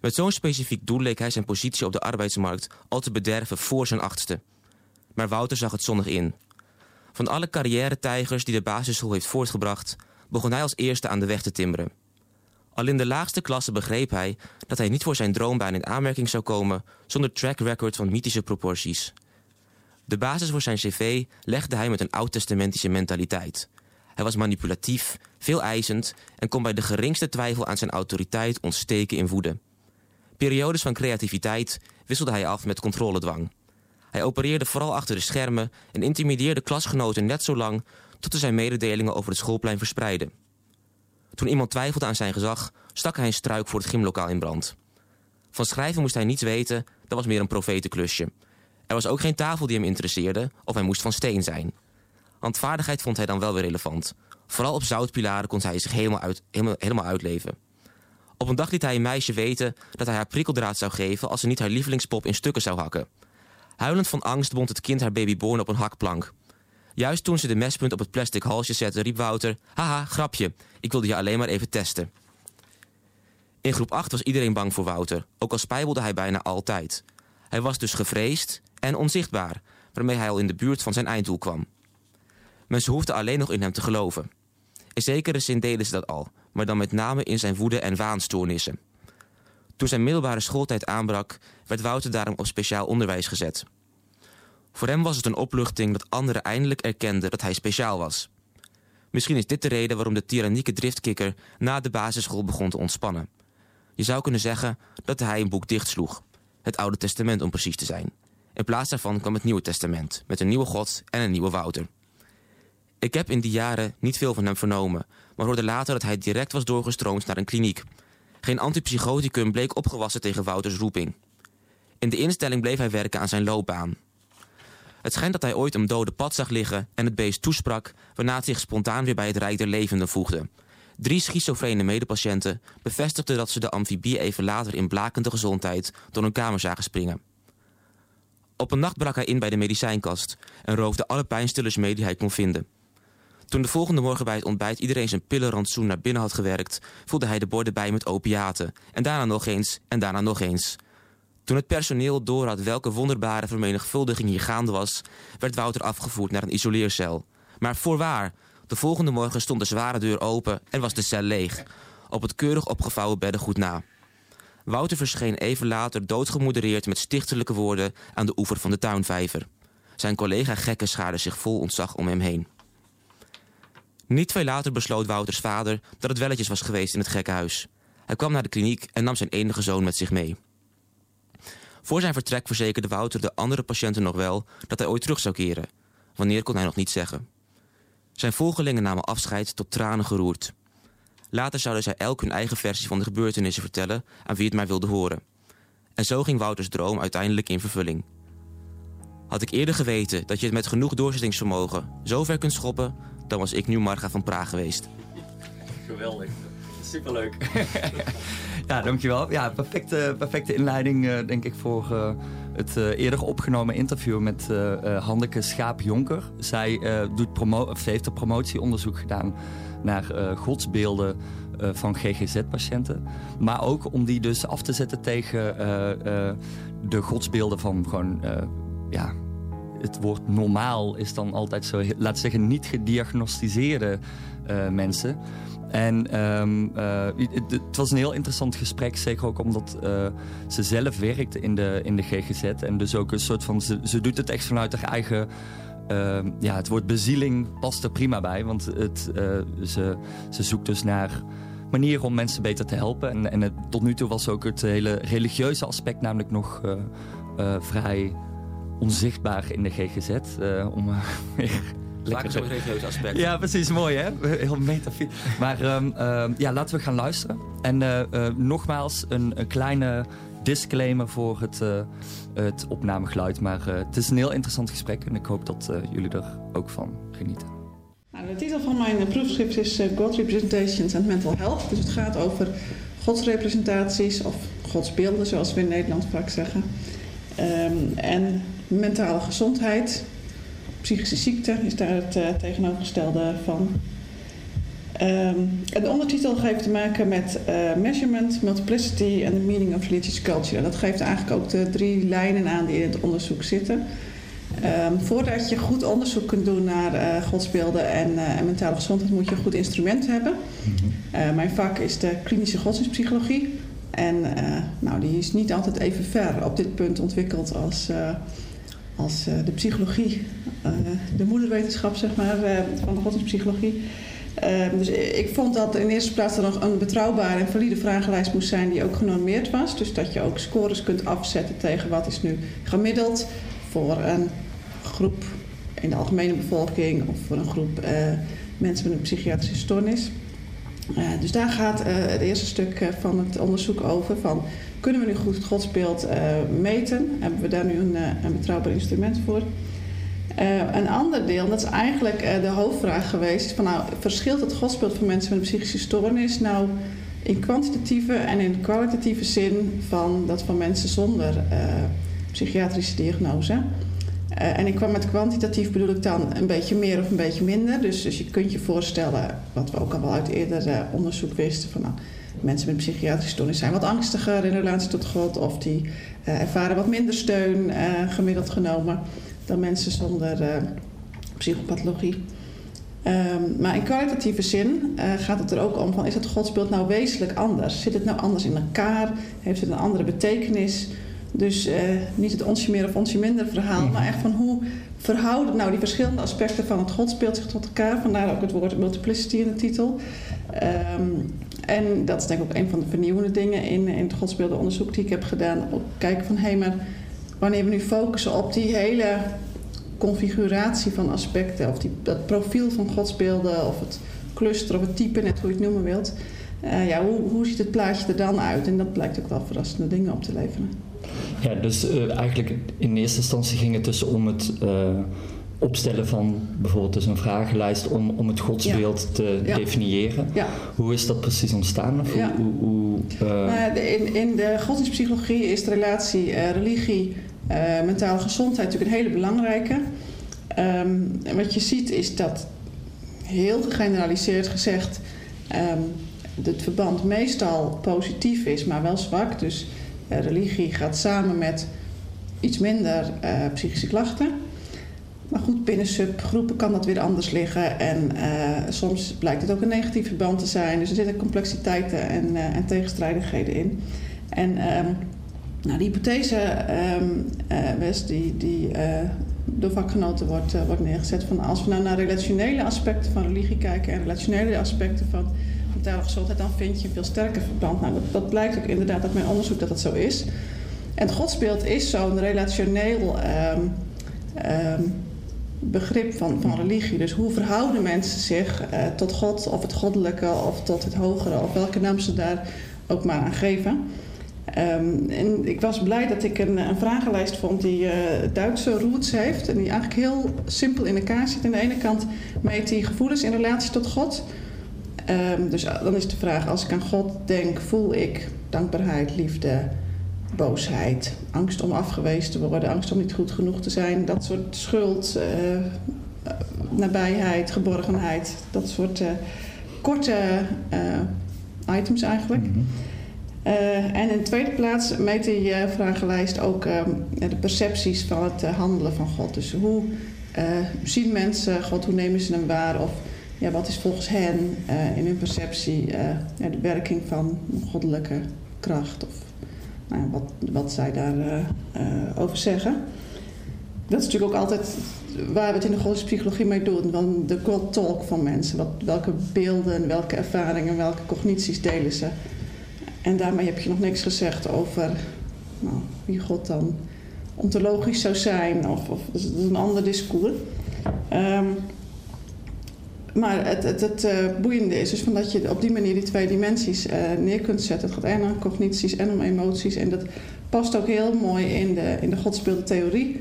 Met zo'n specifiek doel leek hij zijn positie op de arbeidsmarkt al te bederven voor zijn achtste. Maar Wouter zag het zonnig in. Van alle carrière-tijgers die de basisschool heeft voortgebracht, begon hij als eerste aan de weg te timmeren. Al in de laagste klasse begreep hij dat hij niet voor zijn droombaan in aanmerking zou komen zonder track record van mythische proporties. De basis voor zijn cv legde hij met een oud-testamentische mentaliteit. Hij was manipulatief, veel eisend en kon bij de geringste twijfel aan zijn autoriteit ontsteken in woede. Periodes van creativiteit wisselde hij af met controledwang. Hij opereerde vooral achter de schermen en intimideerde klasgenoten net zo lang tot hij zijn mededelingen over het schoolplein verspreidde. Toen iemand twijfelde aan zijn gezag, stak hij een struik voor het gymlokaal in brand. Van schrijven moest hij niets weten, dat was meer een profetenklusje. Er was ook geen tafel die hem interesseerde, of hij moest van steen zijn. Handvaardigheid vond hij dan wel weer relevant. Vooral op zoutpilaren kon hij zich helemaal, uit, helemaal, helemaal uitleven. Op een dag liet hij een meisje weten dat hij haar prikkeldraad zou geven als ze niet haar lievelingspop in stukken zou hakken. Huilend van angst bond het kind haar babyborn op een hakplank. Juist toen ze de mespunt op het plastic halsje zette, riep Wouter... Haha, grapje, ik wilde je alleen maar even testen. In groep 8 was iedereen bang voor Wouter, ook al spijbelde hij bijna altijd. Hij was dus gevreesd en onzichtbaar, waarmee hij al in de buurt van zijn einddoel kwam. Mensen hoefden alleen nog in hem te geloven. In zekere zin deden ze dat al, maar dan met name in zijn woede- en waanstoornissen. Toen zijn middelbare schooltijd aanbrak, werd Wouter daarom op speciaal onderwijs gezet. Voor hem was het een opluchting dat anderen eindelijk erkenden dat hij speciaal was. Misschien is dit de reden waarom de tyrannieke driftkikker na de basisschool begon te ontspannen. Je zou kunnen zeggen dat hij een boek dichtsloeg. Het Oude Testament om precies te zijn. In plaats daarvan kwam het Nieuwe Testament, met een nieuwe God en een nieuwe Wouter. Ik heb in die jaren niet veel van hem vernomen, maar hoorde later dat hij direct was doorgestroomd naar een kliniek. Geen antipsychoticum bleek opgewassen tegen Wouters roeping. In de instelling bleef hij werken aan zijn loopbaan. Het schijnt dat hij ooit een dode pad zag liggen en het beest toesprak, waarna het zich spontaan weer bij het Rijk der Levenden voegde. Drie schizofrene medepatiënten bevestigden dat ze de amfibie even later in blakende gezondheid door een kamer zagen springen. Op een nacht brak hij in bij de medicijnkast en roofde alle pijnstillers mee die hij kon vinden. Toen de volgende morgen bij het ontbijt iedereen zijn pillenrantsoen naar binnen had gewerkt, voelde hij de borden bij met opiaten. En daarna nog eens en daarna nog eens. Toen het personeel doorhad welke wonderbare vermenigvuldiging hier gaande was, werd Wouter afgevoerd naar een isoleercel. Maar voorwaar, de volgende morgen stond de zware deur open en was de cel leeg. Op het keurig opgevouwen beddengoed na. Wouter verscheen even later doodgemodereerd met stichtelijke woorden aan de oever van de tuinvijver. Zijn collega gekken schaarde zich vol ontzag om hem heen. Niet veel later besloot Wouters vader dat het welletjes was geweest in het gekkenhuis. Hij kwam naar de kliniek en nam zijn enige zoon met zich mee. Voor zijn vertrek verzekerde Wouter de andere patiënten nog wel dat hij ooit terug zou keren. Wanneer kon hij nog niet zeggen. Zijn volgelingen namen afscheid tot tranen geroerd. Later zouden zij elk hun eigen versie van de gebeurtenissen vertellen aan wie het maar wilde horen. En zo ging Wouters droom uiteindelijk in vervulling. Had ik eerder geweten dat je het met genoeg doorzettingsvermogen zo ver kunt schoppen, dan was ik nu Marga van Praag geweest. Geweldig. Superleuk. ja, dankjewel. Ja, perfecte, perfecte inleiding uh, denk ik voor uh, het uh, eerder opgenomen interview met Hanneke Schaap-Jonker. Zij, doet promo of heeft een promotieonderzoek gedaan naar godsbeelden van GGZ-patiënten. Maar ook om die dus af te zetten tegen de godsbeelden van gewoon ja, het woord normaal is dan altijd zo, laat zeggen, niet gediagnosticeerde uh, mensen. En um, uh, het, het, was een heel interessant gesprek, zeker ook omdat uh, ze zelf werkte in de, in de GGZ. En dus ook een soort van, ze, ze doet het echt vanuit haar eigen... Uh, ja, het woord bezieling past er prima bij, want het, ze, ze zoekt dus naar manieren om mensen beter te helpen. En, en tot nu toe was ook het hele religieuze aspect namelijk nog vrij onzichtbaar in de GGZ. Uh, om uh, Lekker zo'n religieus aspect. Ja, precies. Mooi, hè? Heel metafiek. Maar um, uh, ja, laten we gaan luisteren. En uh, nogmaals, een, een, kleine disclaimer voor het, het opnamegeluid. Maar het is een heel interessant gesprek. En ik hoop dat jullie er ook van genieten. Nou, de titel van mijn proefschrift is God Representations and Mental Health. Dus het gaat over godsrepresentaties of godsbeelden, zoals we in Nederland vaak zeggen. Um, en mentale gezondheid, psychische ziekte is daar het uh, tegenovergestelde van. Um, de ondertitel heeft te maken met uh, measurement, multiplicity en the meaning of religious culture. Dat geeft eigenlijk ook de drie lijnen aan die in het onderzoek zitten. Ehm, voordat je goed onderzoek kunt doen naar uh, godsbeelden en, en, mentale gezondheid, moet je een goed instrument hebben. Mhm. mijn vak is de klinische godsdienstpsychologie. En nou, die is niet altijd even ver op dit punt ontwikkeld als, als de psychologie, de moederwetenschap zeg maar, van de godsdienstpsychologie. Ehm, dus ik vond dat in eerste plaats er nog een betrouwbare en valide vragenlijst moest zijn die ook genormeerd was. Dus dat je ook scores kunt afzetten tegen wat is nu gemiddeld voor een groep in de algemene bevolking of voor een groep mensen met een psychiatrische stoornis. Uh, dus daar gaat uh, het eerste stuk van het onderzoek over. Van, kunnen we nu goed het godsbeeld meten? Hebben we daar nu een, een betrouwbaar instrument voor? Een ander deel, dat is eigenlijk de hoofdvraag geweest: van, nou, verschilt het godsbeeld van mensen met een psychische stoornis nou in kwantitatieve en in kwalitatieve zin van dat van mensen zonder psychiatrische diagnose? En ik kwam met kwantitatief bedoel ik dan een beetje meer of een beetje minder. Dus, dus je kunt je voorstellen, wat we ook al wel uit eerder onderzoek wisten, van nou, mensen met psychiatrische stoornis zijn wat angstiger in relatie tot God, of die ervaren wat minder steun gemiddeld genomen dan mensen zonder psychopathologie. Um, maar in kwalitatieve zin gaat het er ook om van is het godsbeeld nou wezenlijk anders? Zit het nou anders in elkaar? Heeft het een andere betekenis? Dus uh, niet het onsje meer of onsje minder verhaal, mhm. maar echt van hoe verhouden nou die verschillende aspecten van het godsbeeld zich tot elkaar. Vandaar ook het woord multiplicity in de titel. Um, en dat is denk ik ook een van de vernieuwende dingen in, in het godsbeeldenonderzoek die ik heb gedaan. Op kijken van hé, hey, maar wanneer we nu focussen op die hele configuratie van aspecten, of die, dat profiel van godsbeelden, of het cluster, of het type, net hoe je het noemen wilt, uh, ja, hoe, hoe ziet het plaatje er dan uit? En dat blijkt ook wel verrassende dingen op te leveren. Ja, dus uh, eigenlijk in eerste instantie ging het dus om het uh, opstellen van bijvoorbeeld dus een vragenlijst om, om het godsbeeld ja. te ja. definiëren. Ja. Hoe is dat precies ontstaan? Of hoe, hoe, hoe nou, in, in de godsdienstpsychologie is de relatie religie mentale gezondheid natuurlijk een hele belangrijke. Um, en wat je ziet is dat heel gegeneraliseerd gezegd um, het verband meestal positief is, maar wel zwak. Dus religie gaat samen met iets minder uh, psychische klachten. Maar goed, binnen subgroepen kan dat weer anders liggen. En soms blijkt het ook een negatief verband te zijn. Dus er zitten complexiteiten en, en tegenstrijdigheden in. En um, nou, die hypothese, um, die, die door vakgenoten wordt, wordt neergezet van als we nou naar relationele aspecten van religie kijken en relationele aspecten van dan vind je een veel sterker verband. Nou, dat, blijkt ook inderdaad uit mijn onderzoek dat dat zo is. En het godsbeeld is zo'n relationeel um, um, begrip van, van religie. Dus hoe verhouden mensen zich tot God of het goddelijke of tot het hogere of welke naam ze daar ook maar aan geven. Um, en ik was blij dat ik een, een vragenlijst vond die uh, Duitse roots heeft. En die eigenlijk heel simpel in elkaar zit. Aan de ene kant meet die gevoelens in relatie tot God. Um, dus eh, dan is de vraag, als ik aan God denk, voel ik dankbaarheid, liefde, boosheid, angst om afgewezen te worden, angst om niet goed genoeg te zijn, dat soort schuld, uh, nabijheid, geborgenheid, dat soort uh, korte items eigenlijk. Mm -hmm. Uh, en in de tweede plaats meet die uh, vragenlijst ook de percepties van het handelen van God. Dus hoe zien mensen God, hoe nemen ze hem waar? Of ja, wat is volgens hen in hun perceptie ja, de werking van goddelijke kracht? Of nou, wat, wat zij daarover over zeggen. Dat is natuurlijk ook altijd waar we het in de godsdienstpsychologie mee doen. De God talk van mensen. Wat, welke beelden, welke ervaringen, welke cognities delen ze. En daarmee heb je nog niks gezegd over nou, wie God dan ontologisch zou zijn. Of, of dat is een ander discours. Um, maar het, het, het uh, boeiende is dus van dat je op die manier die twee dimensies uh, neer kunt zetten. Het gaat en om cognities en om emoties. En dat past ook heel mooi in de, in de godsbeeldentheorie.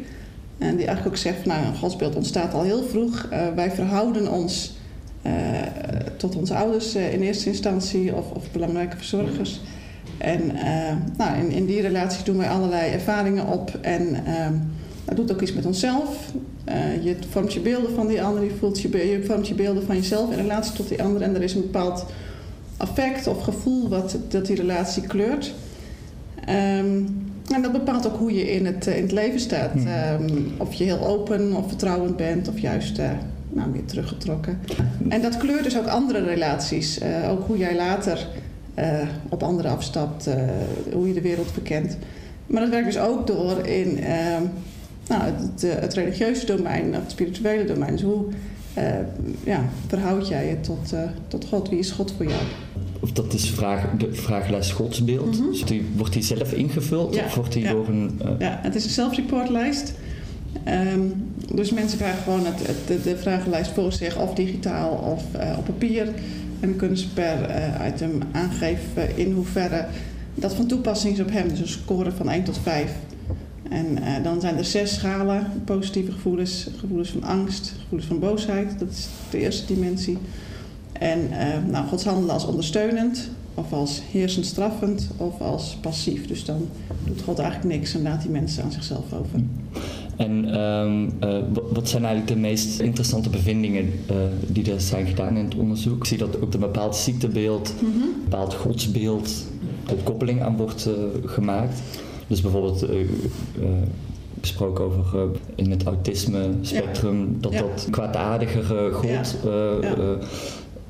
En die eigenlijk ook zegt, nou een godsbeeld ontstaat al heel vroeg. Uh, wij verhouden ons tot onze ouders in eerste instantie of, of belangrijke verzorgers. En nou, in, in, die relatie doen wij allerlei ervaringen op en dat doet ook iets met onszelf. je vormt je beelden van die ander, je, voelt je, je vormt je beelden van jezelf in relatie tot die ander en er is een bepaald affect of gevoel wat dat die relatie kleurt. Um, En dat bepaalt ook hoe je in het, in het leven staat. Ehm, of je heel open of vertrouwend bent, of juist nou, meer teruggetrokken. En dat kleurt dus ook andere relaties. ook hoe jij later op anderen afstapt, hoe je de wereld verkent. Maar dat werkt dus ook door in ehm, nou, het, het, religieuze domein, of het spirituele domein. Dus hoe uh, ja, verhoud jij je tot, uh, tot God? Wie is God voor jou? Of dat is vraag, de vragenlijst godsbeeld. Mm -hmm. die, wordt die zelf ingevuld? Ja, of wordt die ja. door een... Uh... Ja, het is een zelfreportlijst. Um, dus mensen krijgen gewoon het, het, de, de, vragenlijst voor zich, of digitaal of op papier. En dan kunnen ze per item aangeven in hoeverre dat van toepassing is op hem. Dus een score van 1 tot 5. En uh, dan zijn er zes schalen, positieve gevoelens, gevoelens van angst, gevoelens van boosheid. Dat is de eerste dimensie. En uh, nou, Gods handelen als ondersteunend, of als heersend straffend, of als passief. Dus dan doet God eigenlijk niks en laat die mensen aan zichzelf over. En um, uh, wat zijn eigenlijk de meest interessante bevindingen die er zijn gedaan in het onderzoek? Ik zie dat ook een bepaald ziektebeeld, mm -hmm. een bepaald godsbeeld, tot koppeling aan wordt gemaakt. Dus bijvoorbeeld uh, uh, gesproken over uh, in het autisme spectrum, dat dat kwaadaardigere God. Ja.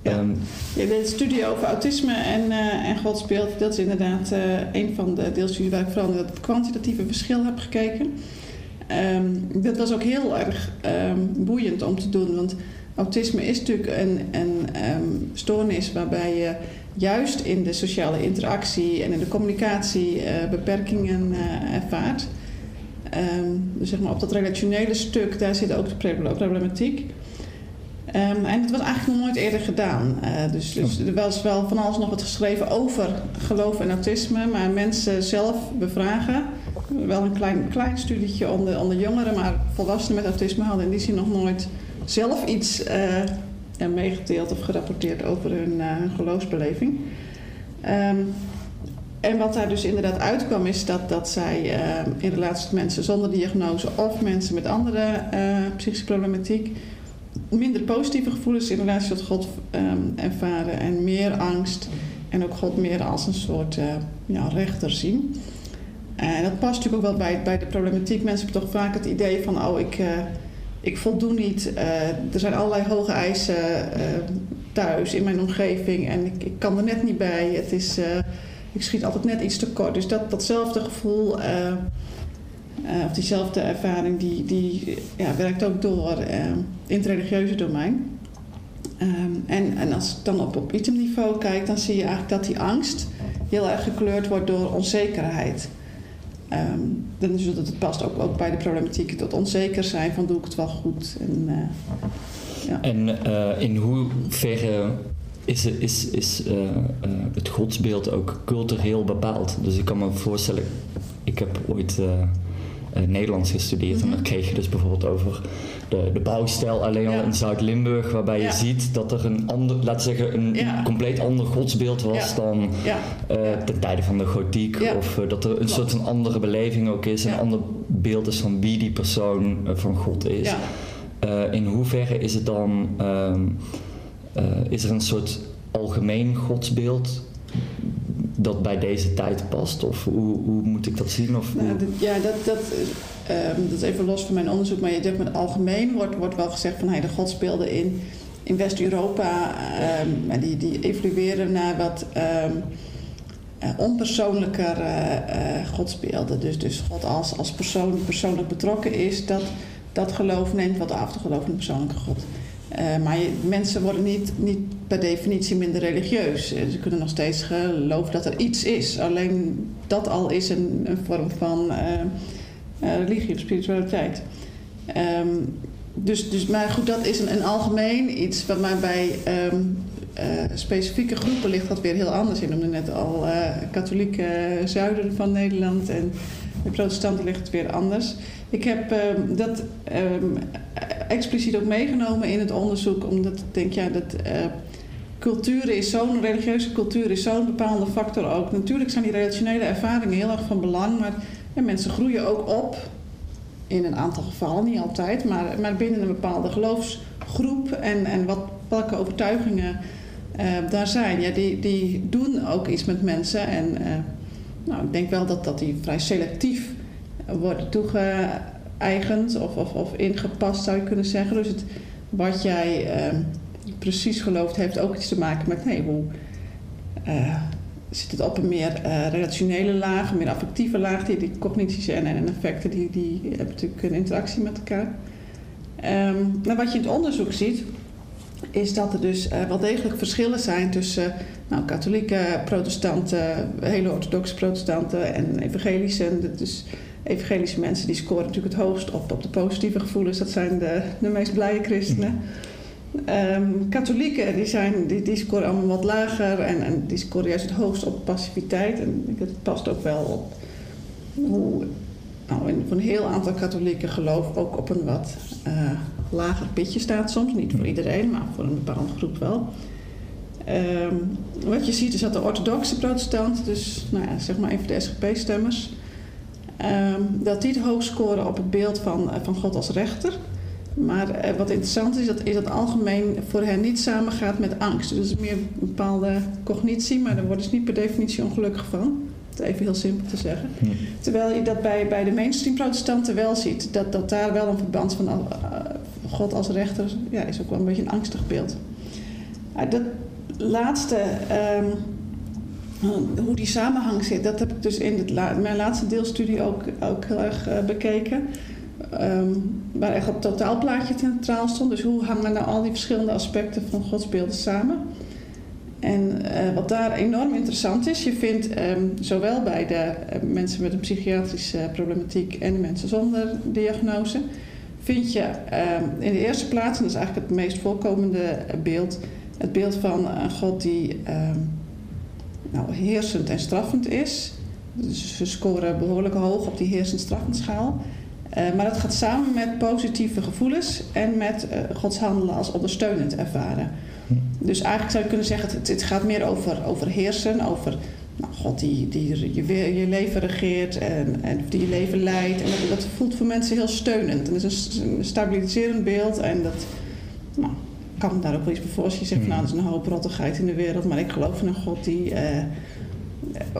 Ja. Ja, de studie over autisme en, uh, en godsbeeld, dat is inderdaad uh, een van de deelstudies waar ik vooral naar het kwantitatieve verschil heb gekeken. Um, dat was ook heel erg um, boeiend om te doen, want autisme is natuurlijk een, een stoornis waarbij je juist in de sociale interactie en in de communicatie uh, beperkingen uh, ervaart. Um, dus zeg maar op dat relationele stuk, daar zit ook de problematiek. Um, en het was eigenlijk nog nooit eerder gedaan. Uh, dus, dus er was wel van alles nog wat geschreven over geloof en autisme, maar mensen zelf bevragen. Wel een klein, klein studietje onder, onder jongeren, maar volwassenen met autisme hadden in die zin nog nooit zelf iets meegedeeld of gerapporteerd over hun, hun geloofsbeleving. Um, en wat daar dus inderdaad uitkwam is dat, dat zij uh, in relatie tot mensen zonder diagnose of mensen met andere uh, psychische problematiek minder positieve gevoelens in relatie tot God um, ervaren en meer angst en ook God meer als een soort ja, rechter zien. En dat past natuurlijk ook wel bij, bij de problematiek. Mensen hebben toch vaak het idee van, oh, ik, ik voldoen niet. Uh, er zijn allerlei hoge eisen uh, thuis in mijn omgeving en ik, ik, kan er net niet bij. Het is, uh, ik schiet altijd net iets te kort. Dus dat, datzelfde gevoel of diezelfde ervaring, die, die ja, werkt ook door in het religieuze domein. En, en als ik dan op, op itemniveau kijk, dan zie je eigenlijk dat die angst heel erg gekleurd wordt door onzekerheid. Um, dan is het, past ook, ook bij de problematiek tot onzeker zijn van doe ik het wel goed. En, uh, ja. en uh, in hoeverre is, is, is uh, het godsbeeld ook cultureel bepaald? Dus ik kan me voorstellen, ik heb ooit Nederlands gestudeerd mm -hmm. en dan kreeg je dus bijvoorbeeld over de, de bouwstijl alleen al in Zuid-Limburg, waarbij je ziet dat er een ander, laten zeggen, een compleet ander godsbeeld was dan uh, ten tijde van de gotiek. Of uh, dat er een Klopt. soort van andere beleving ook is, een ander beeld is van wie die persoon uh, van God is. in hoeverre is het dan, is er een soort algemeen godsbeeld dat bij deze tijd past? Of hoe, hoe moet ik dat zien? Of nou, dat, ja, dat, dat, um, dat is even los van mijn onderzoek, maar je hebt met algemeen wordt, wordt wel gezegd van hey, de godsbeelden in, in West-Europa, um, die, die evolueren naar wat um, uh, onpersoonlijker uh, uh, godsbeelden. Dus, dus God als, als persoon persoonlijk betrokken is, dat, dat geloof neemt wat af te geloven in persoonlijke God. Uh, maar je, mensen worden niet, niet per definitie minder religieus. Ze kunnen nog steeds geloven dat er iets is. Alleen dat al is een, een vorm van uh, uh, religie of spiritualiteit. Um, dus, dus, maar goed, dat is een, een algemeen iets. Maar bij um, specifieke groepen ligt dat weer heel anders. Je noemde net al katholieke zuiden van Nederland en de protestanten ligt het weer anders. Ik heb uh, dat expliciet ook meegenomen in het onderzoek, omdat ik denk, ja, dat uh, cultuur is zo'n, religieuze cultuur is zo'n bepaalde factor ook. Natuurlijk zijn die relationele ervaringen heel erg van belang, maar mensen groeien ook op, in een aantal gevallen, niet altijd, maar, maar binnen een bepaalde geloofsgroep en, en wat, welke overtuigingen uh, daar zijn. Ja, die, die doen ook iets met mensen en nou, ik denk wel dat, dat die vrij selectief worden toegeëigend of, of, of ingepast, zou je kunnen zeggen. Dus het, wat jij precies gelooft, heeft ook iets te maken met nee, hoe uh, zit het op een meer uh, relationele laag, een meer affectieve laag. Die, die cognities en, en effecten die, die hebben natuurlijk een interactie met elkaar. Um, wat je in het onderzoek ziet, is dat er dus uh, wel degelijk verschillen zijn tussen nou, katholieke protestanten, hele orthodoxe protestanten en evangelische. Dus evangelische mensen die scoren natuurlijk het hoogst op, op de positieve gevoelens. Dat zijn de, de meest blije christenen. Um, katholieken die zijn, die, die scoren allemaal wat lager en, en die scoren juist het hoogst op passiviteit. En het past ook wel op hoe nou, in, voor een heel aantal katholieken geloof ook op een wat uh, lager pitje staat soms. Niet voor iedereen, maar voor een bepaalde groep wel. Um, wat je ziet is dat de orthodoxe protestanten, dus nou ja, zeg maar even de SGP-stemmers, um, dat die het hoog scoren op het beeld van, van God als rechter. Maar uh, wat interessant is, dat, is dat algemeen voor hen niet samengaat met angst. Dus meer een bepaalde cognitie, maar daar worden ze niet per definitie ongelukkig van. Even heel simpel te zeggen. Hm. Terwijl je dat bij, bij de mainstream protestanten wel ziet. Dat, dat daar wel een verband van uh, God als rechter ja, is ook wel een beetje een angstig beeld. Uh, dat laatste, um, hoe die samenhang zit, dat heb ik dus in het la mijn laatste deelstudie ook, ook heel erg uh, bekeken. Um, waar echt het totaalplaatje centraal stond. Dus hoe hangen nou al die verschillende aspecten van godsbeelden samen? En uh, wat daar enorm interessant is, je vindt um, zowel bij de uh, mensen met een psychiatrische problematiek en de mensen zonder diagnose, vind je um, in de eerste plaats, en dat is eigenlijk het meest voorkomende beeld, het beeld van een God die nou, heersend en straffend is. Dus ze scoren behoorlijk hoog op die heersend-straffend schaal. Uh, maar dat gaat samen met positieve gevoelens en met Gods handelen als ondersteunend ervaren. Dus eigenlijk zou je kunnen zeggen, het, het gaat meer over, over heersen, over nou, God die, die je, je leven regeert en, en die je leven leidt. En dat, dat voelt voor mensen heel steunend. En dat is een stabiliserend beeld en dat nou, kan daar ook wel iets voor als je zegt, nou, er is een hoop rottigheid in de wereld, maar ik geloof in een God die uh,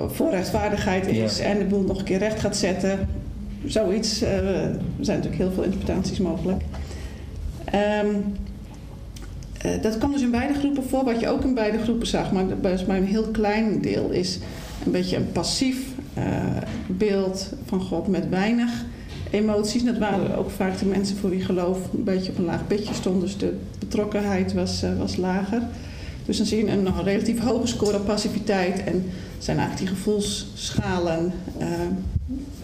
voor rechtvaardigheid is en de boel nog een keer recht gaat zetten. Zoiets. Uh, er zijn natuurlijk heel veel interpretaties mogelijk. Um, uh, dat kwam dus in beide groepen voor. Wat je ook in beide groepen zag, maar maar een heel klein deel, is een beetje een passief uh, beeld van God met weinig emoties. Dat waren ook vaak de mensen voor wie geloof een beetje op een laag pitje stond. Dus de betrokkenheid was, was lager. Dus dan zie je een, een relatief hoge score op passiviteit. En zijn eigenlijk die gevoelsschalen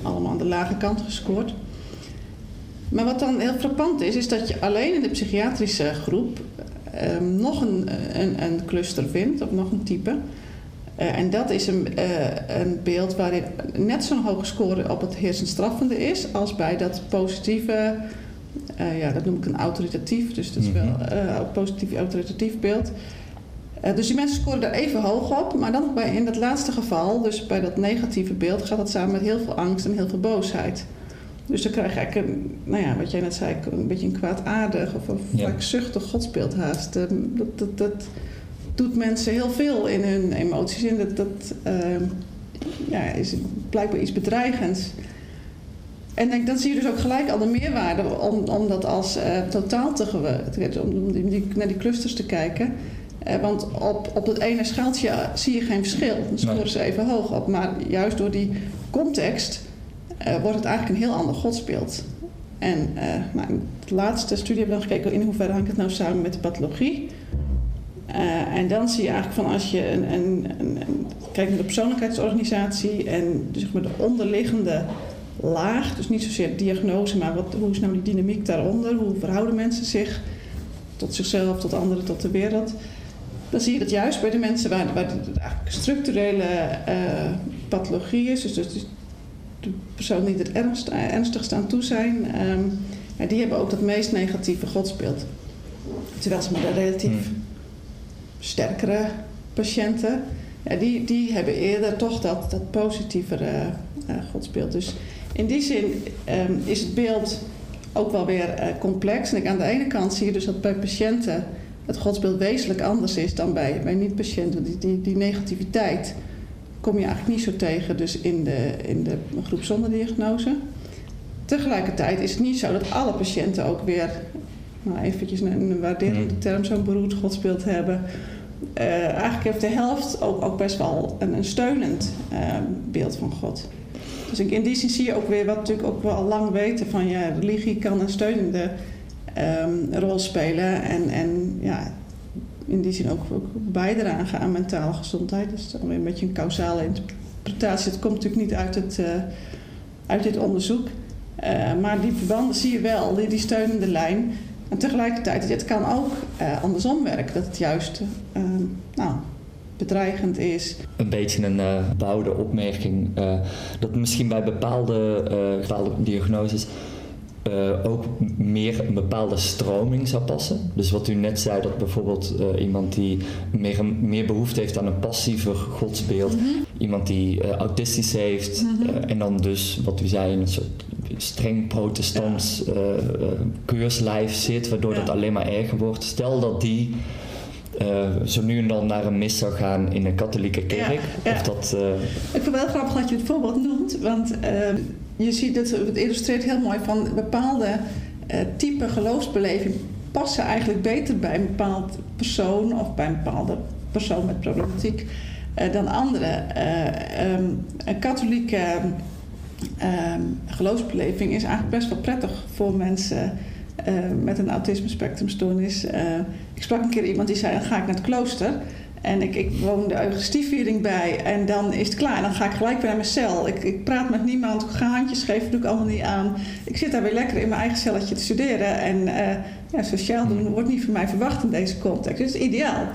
allemaal aan de lage kant gescoord. Maar wat dan heel frappant is, is dat je alleen in de psychiatrische groep um, nog een, een, een, cluster vindt, of nog een type. Uh, en dat is een, uh, een beeld waarin net zo'n hoge score op het heersend straffende is als bij dat positieve, uh, ja, dat noem ik een autoritatief, dus dat is wel mhm. een positief autoritatief beeld. Dus die mensen scoren daar even hoog op, maar dan bij, in dat laatste geval, dus bij dat negatieve beeld, gaat dat samen met heel veel angst en heel veel boosheid. Dus dan krijg je eigenlijk, een, nou ja, wat jij net zei, een beetje een kwaadaardig of een ja. vaak zuchtig godsbeeld haast. Dat, dat, dat, doet mensen heel veel in hun emoties. En dat, dat uh, ja, is blijkbaar iets bedreigends. En denk, dan zie je dus ook gelijk al de meerwaarde om, om dat als uh, totaal te gebruiken, om die, naar die clusters te kijken. Uh, want op, op het ene schaaltje zie je geen verschil. Dan scoren ze even hoog op. Maar juist door die context uh, wordt het eigenlijk een heel ander godsbeeld. En uh, nou, in de laatste studie hebben we dan gekeken in hoeverre hangt het nou samen met de pathologie. Uh, en dan zie je eigenlijk van als je een, een, een, een kijkt naar de persoonlijkheidsorganisatie en dus zeg maar de onderliggende laag, dus niet zozeer diagnose, maar wat, hoe is nou die dynamiek daaronder? Hoe verhouden mensen zich tot zichzelf, tot anderen, tot de wereld? Dan zie je dat juist bij de mensen waar, waar de, eigenlijk structurele uh, pathologie is, dus, dus de personen die er ernst, ernstigst aan toe zijn, um, die hebben ook dat meest negatieve godsbeeld. Terwijl ze maar de relatief hmm. sterkere patiënten, ja, die, die hebben eerder toch dat, dat positievere uh, godsbeeld. Dus in die zin um, is het beeld ook wel weer uh, complex. En ik, aan de ene kant zie je dus dat bij patiënten het godsbeeld wezenlijk anders is dan bij, bij niet-patiënten. Die, die, die negativiteit kom je eigenlijk niet zo tegen dus in de, in de groep zonder diagnose. Tegelijkertijd is het niet zo dat alle patiënten ook weer, nou eventjes een, een waarderende Hmm. term, zo'n beroerd godsbeeld hebben. Eh, eigenlijk heeft de helft ook, ook best wel een, een steunend eh, beeld van God. Dus in, die zin zie je ook weer wat natuurlijk ook wel al lang weten van ja, religie kan een steunende ehm, rol spelen en, en ja, in die zin ook, ook bijdragen aan mentale gezondheid. Dus dan weer een beetje een causale interpretatie. Het komt natuurlijk niet uit, het, eh, uit dit onderzoek. Eh, maar die verbanden zie je wel, die, die steunende lijn. En tegelijkertijd, het kan ook eh, andersom werken. Dat het juist nou, bedreigend is. een beetje een eh bouwde opmerking. dat misschien bij bepaalde, bepaalde diagnoses eh, ook meer een bepaalde stroming zou passen. Dus wat u net zei, dat bijvoorbeeld eh, iemand die meer, meer behoefte heeft aan een passiever godsbeeld, iemand die eh, autistisch heeft, eh, en dan dus, wat u zei, in een soort streng protestants eh, keurslijf zit, waardoor Ja. dat alleen maar erger wordt. Stel dat die zo nu en dan naar een mis zou gaan in een katholieke kerk. Ja, ja. Of dat, Ik vind het wel grappig dat je het voorbeeld noemt, want eh, je ziet het, het illustreert heel mooi van bepaalde eh, type geloofsbeleving passen eigenlijk beter bij een bepaald persoon of bij een bepaalde persoon met problematiek eh, dan andere. Eh, ehm, een katholieke ehm, geloofsbeleving is eigenlijk best wel prettig voor mensen met een autisme spectrumstoornis. Ik sprak een keer iemand die zei: dan ga ik naar het klooster. En ik, ik woon de Eucharistieviering bij en dan is het klaar. Dan ga ik gelijk weer naar mijn cel. Ik, ik praat met niemand, ik ga handjes geven, doe ik allemaal niet aan. Ik zit daar weer lekker in mijn eigen celletje te studeren. En eh, ja, sociaal doen wordt niet van mij verwacht in deze context. Dus het is ideaal.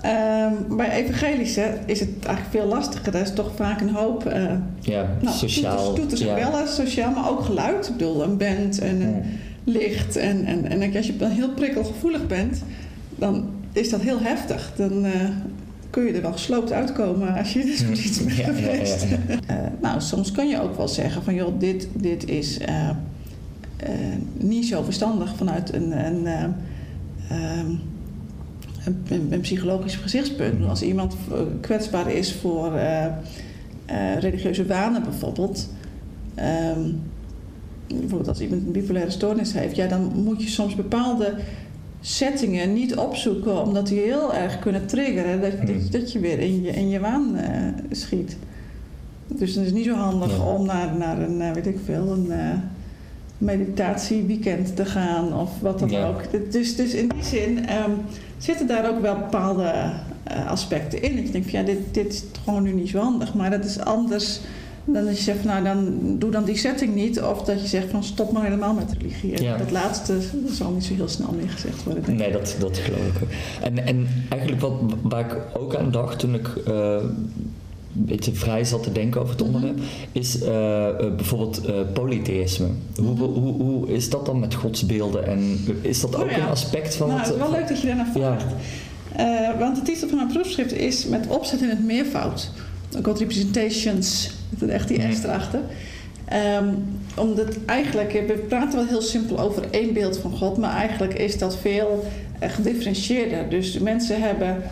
Ehm, bij evangelische is het eigenlijk veel lastiger. Daar is toch vaak een hoop eh, ja, nou, sociaal. toeters, toeters ja. bellen, sociaal, maar ook geluid. Ik bedoel, een band en een licht. En, en, en als je dan heel prikkelgevoelig bent, dan is dat heel heftig. Dan eh, kun je er wel gesloopt uitkomen als je er zoiets mee Ja, ja, ja. Eh, nou, soms kun je ook wel zeggen van, joh, dit, dit is eh, niet zo verstandig vanuit een... een eh, ehm, een, een, psychologisch gezichtspunt. Als iemand kwetsbaar is voor religieuze wanen bijvoorbeeld. ehm, bijvoorbeeld als iemand een bipolaire stoornis heeft, ja, dan moet je soms bepaalde settingen niet opzoeken, omdat die heel erg kunnen triggeren dat, dat, dat je weer in je, in je waan eh, schiet. Dus dan is het niet zo handig Ja. om naar, naar een, eh, weet ik veel, een eh, meditatieweekend te gaan of wat dan Ja. ook. Dus, dus in die zin ehm, zitten daar ook wel bepaalde aspecten in. Dat je denkt van ja, dit, dit is gewoon nu niet zo handig. Maar dat is anders dan als je zegt van nou dan doe dan die setting niet. Of dat je zegt van stop maar helemaal met religie. Ja. Dat laatste dat zal niet zo heel snel meer gezegd worden. denk ik. Nee, dat, dat geloof ik. ook. En, en eigenlijk wat, waar ik ook aan dacht toen ik eh, een beetje vrij zat te denken over het Mhm. onderwerp, is eh, eh, bijvoorbeeld eh, polytheïsme. Hoe, hoe, hoe is dat dan met godsbeelden? En is dat Oh ook ja. een aspect van nou, het... het is wel leuk dat je daarnaar Ja. vraagt. Eh, want de titel van mijn proefschrift is met opzet in het meervoud. God Representations, met echt die Mhm. S erachter. Ehm, omdat eigenlijk, we praten wel heel simpel over één beeld van God, maar eigenlijk is dat veel eh, gedifferentieerder. Dus de mensen hebben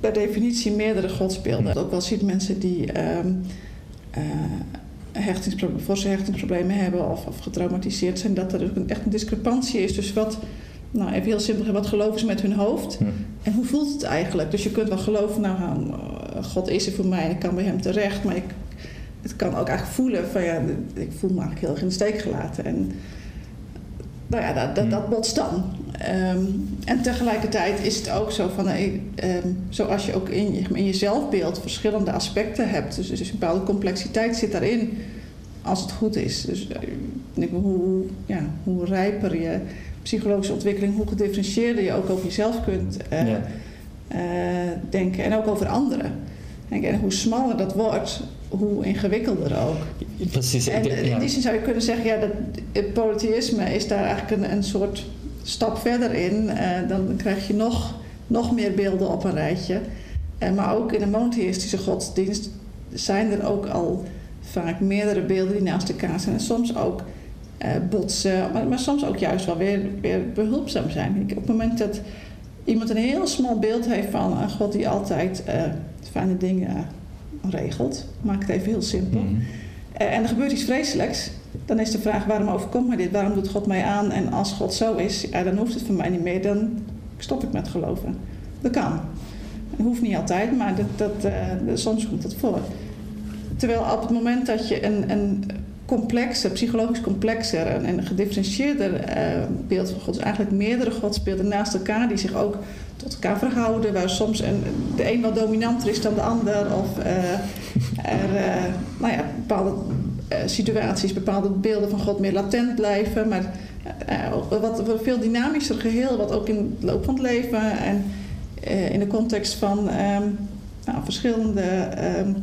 per definitie meerdere godsbeelden. Mhm. Ook wel ziet mensen die hechtingspro- forse hechtingsproblemen hebben of, of getraumatiseerd zijn, dat er ook een, echt een discrepantie is. Dus wat, nou even heel simpel, wat geloven ze met hun hoofd Hm. en hoe voelt het eigenlijk? Dus je kunt wel geloven, nou, God is er voor mij en ik kan bij hem terecht, maar ik, het kan ook eigenlijk voelen van ja, ik voel me eigenlijk heel erg in de steek gelaten. En nou ja, dat, dat, Hm. dat botst dan. Ehm, en tegelijkertijd is het ook zo van, eh, ehm, zoals je ook in, je, in je zelfbeeld verschillende aspecten hebt, dus, dus een bepaalde complexiteit zit daarin, als het goed is. Dus eh, hoe, ja, hoe rijper je psychologische ontwikkeling, hoe gedifferentieerder je ook over jezelf kunt eh, Ja. Eh, denken en ook over anderen. En hoe smaller dat wordt, hoe ingewikkelder ook. Precies. En denk- in die zin zou je kunnen zeggen, ja, dat het polytheïsme is daar eigenlijk een, een soort stap verder in. Eh, dan krijg je nog, nog meer beelden op een rijtje. Eh, maar ook in een monotheïstische godsdienst zijn er ook al vaak meerdere beelden die naast elkaar zijn. En soms ook eh, botsen, maar, maar soms ook juist wel weer, weer behulpzaam zijn. Ik, op het moment dat iemand een heel smal beeld heeft van een God die altijd eh, fijne dingen regelt. Maak het even heel simpel. Mhm. Eh, en er gebeurt iets vreselijks. Dan is de vraag, waarom overkomt mij dit? Waarom doet God mij aan? En als God zo is, ja, dan hoeft het voor mij niet meer. Dan stop ik met geloven. Dat kan. Dat hoeft niet altijd, maar dat, dat, eh, soms komt dat voor. Terwijl op het moment dat je een, een complexer, psychologisch complexer en een gedifferentieerder eh, beeld van God, dus eigenlijk meerdere godsbeelden naast elkaar die zich ook tot elkaar verhouden, waar soms een, de een wat dominanter is dan de ander, of eh, er uh, nou ja, bepaalde situaties, bepaalde beelden van God meer latent blijven, maar wat, wat veel dynamischer geheel, wat ook in de loop van het leven en in de context van um, nou, verschillende um,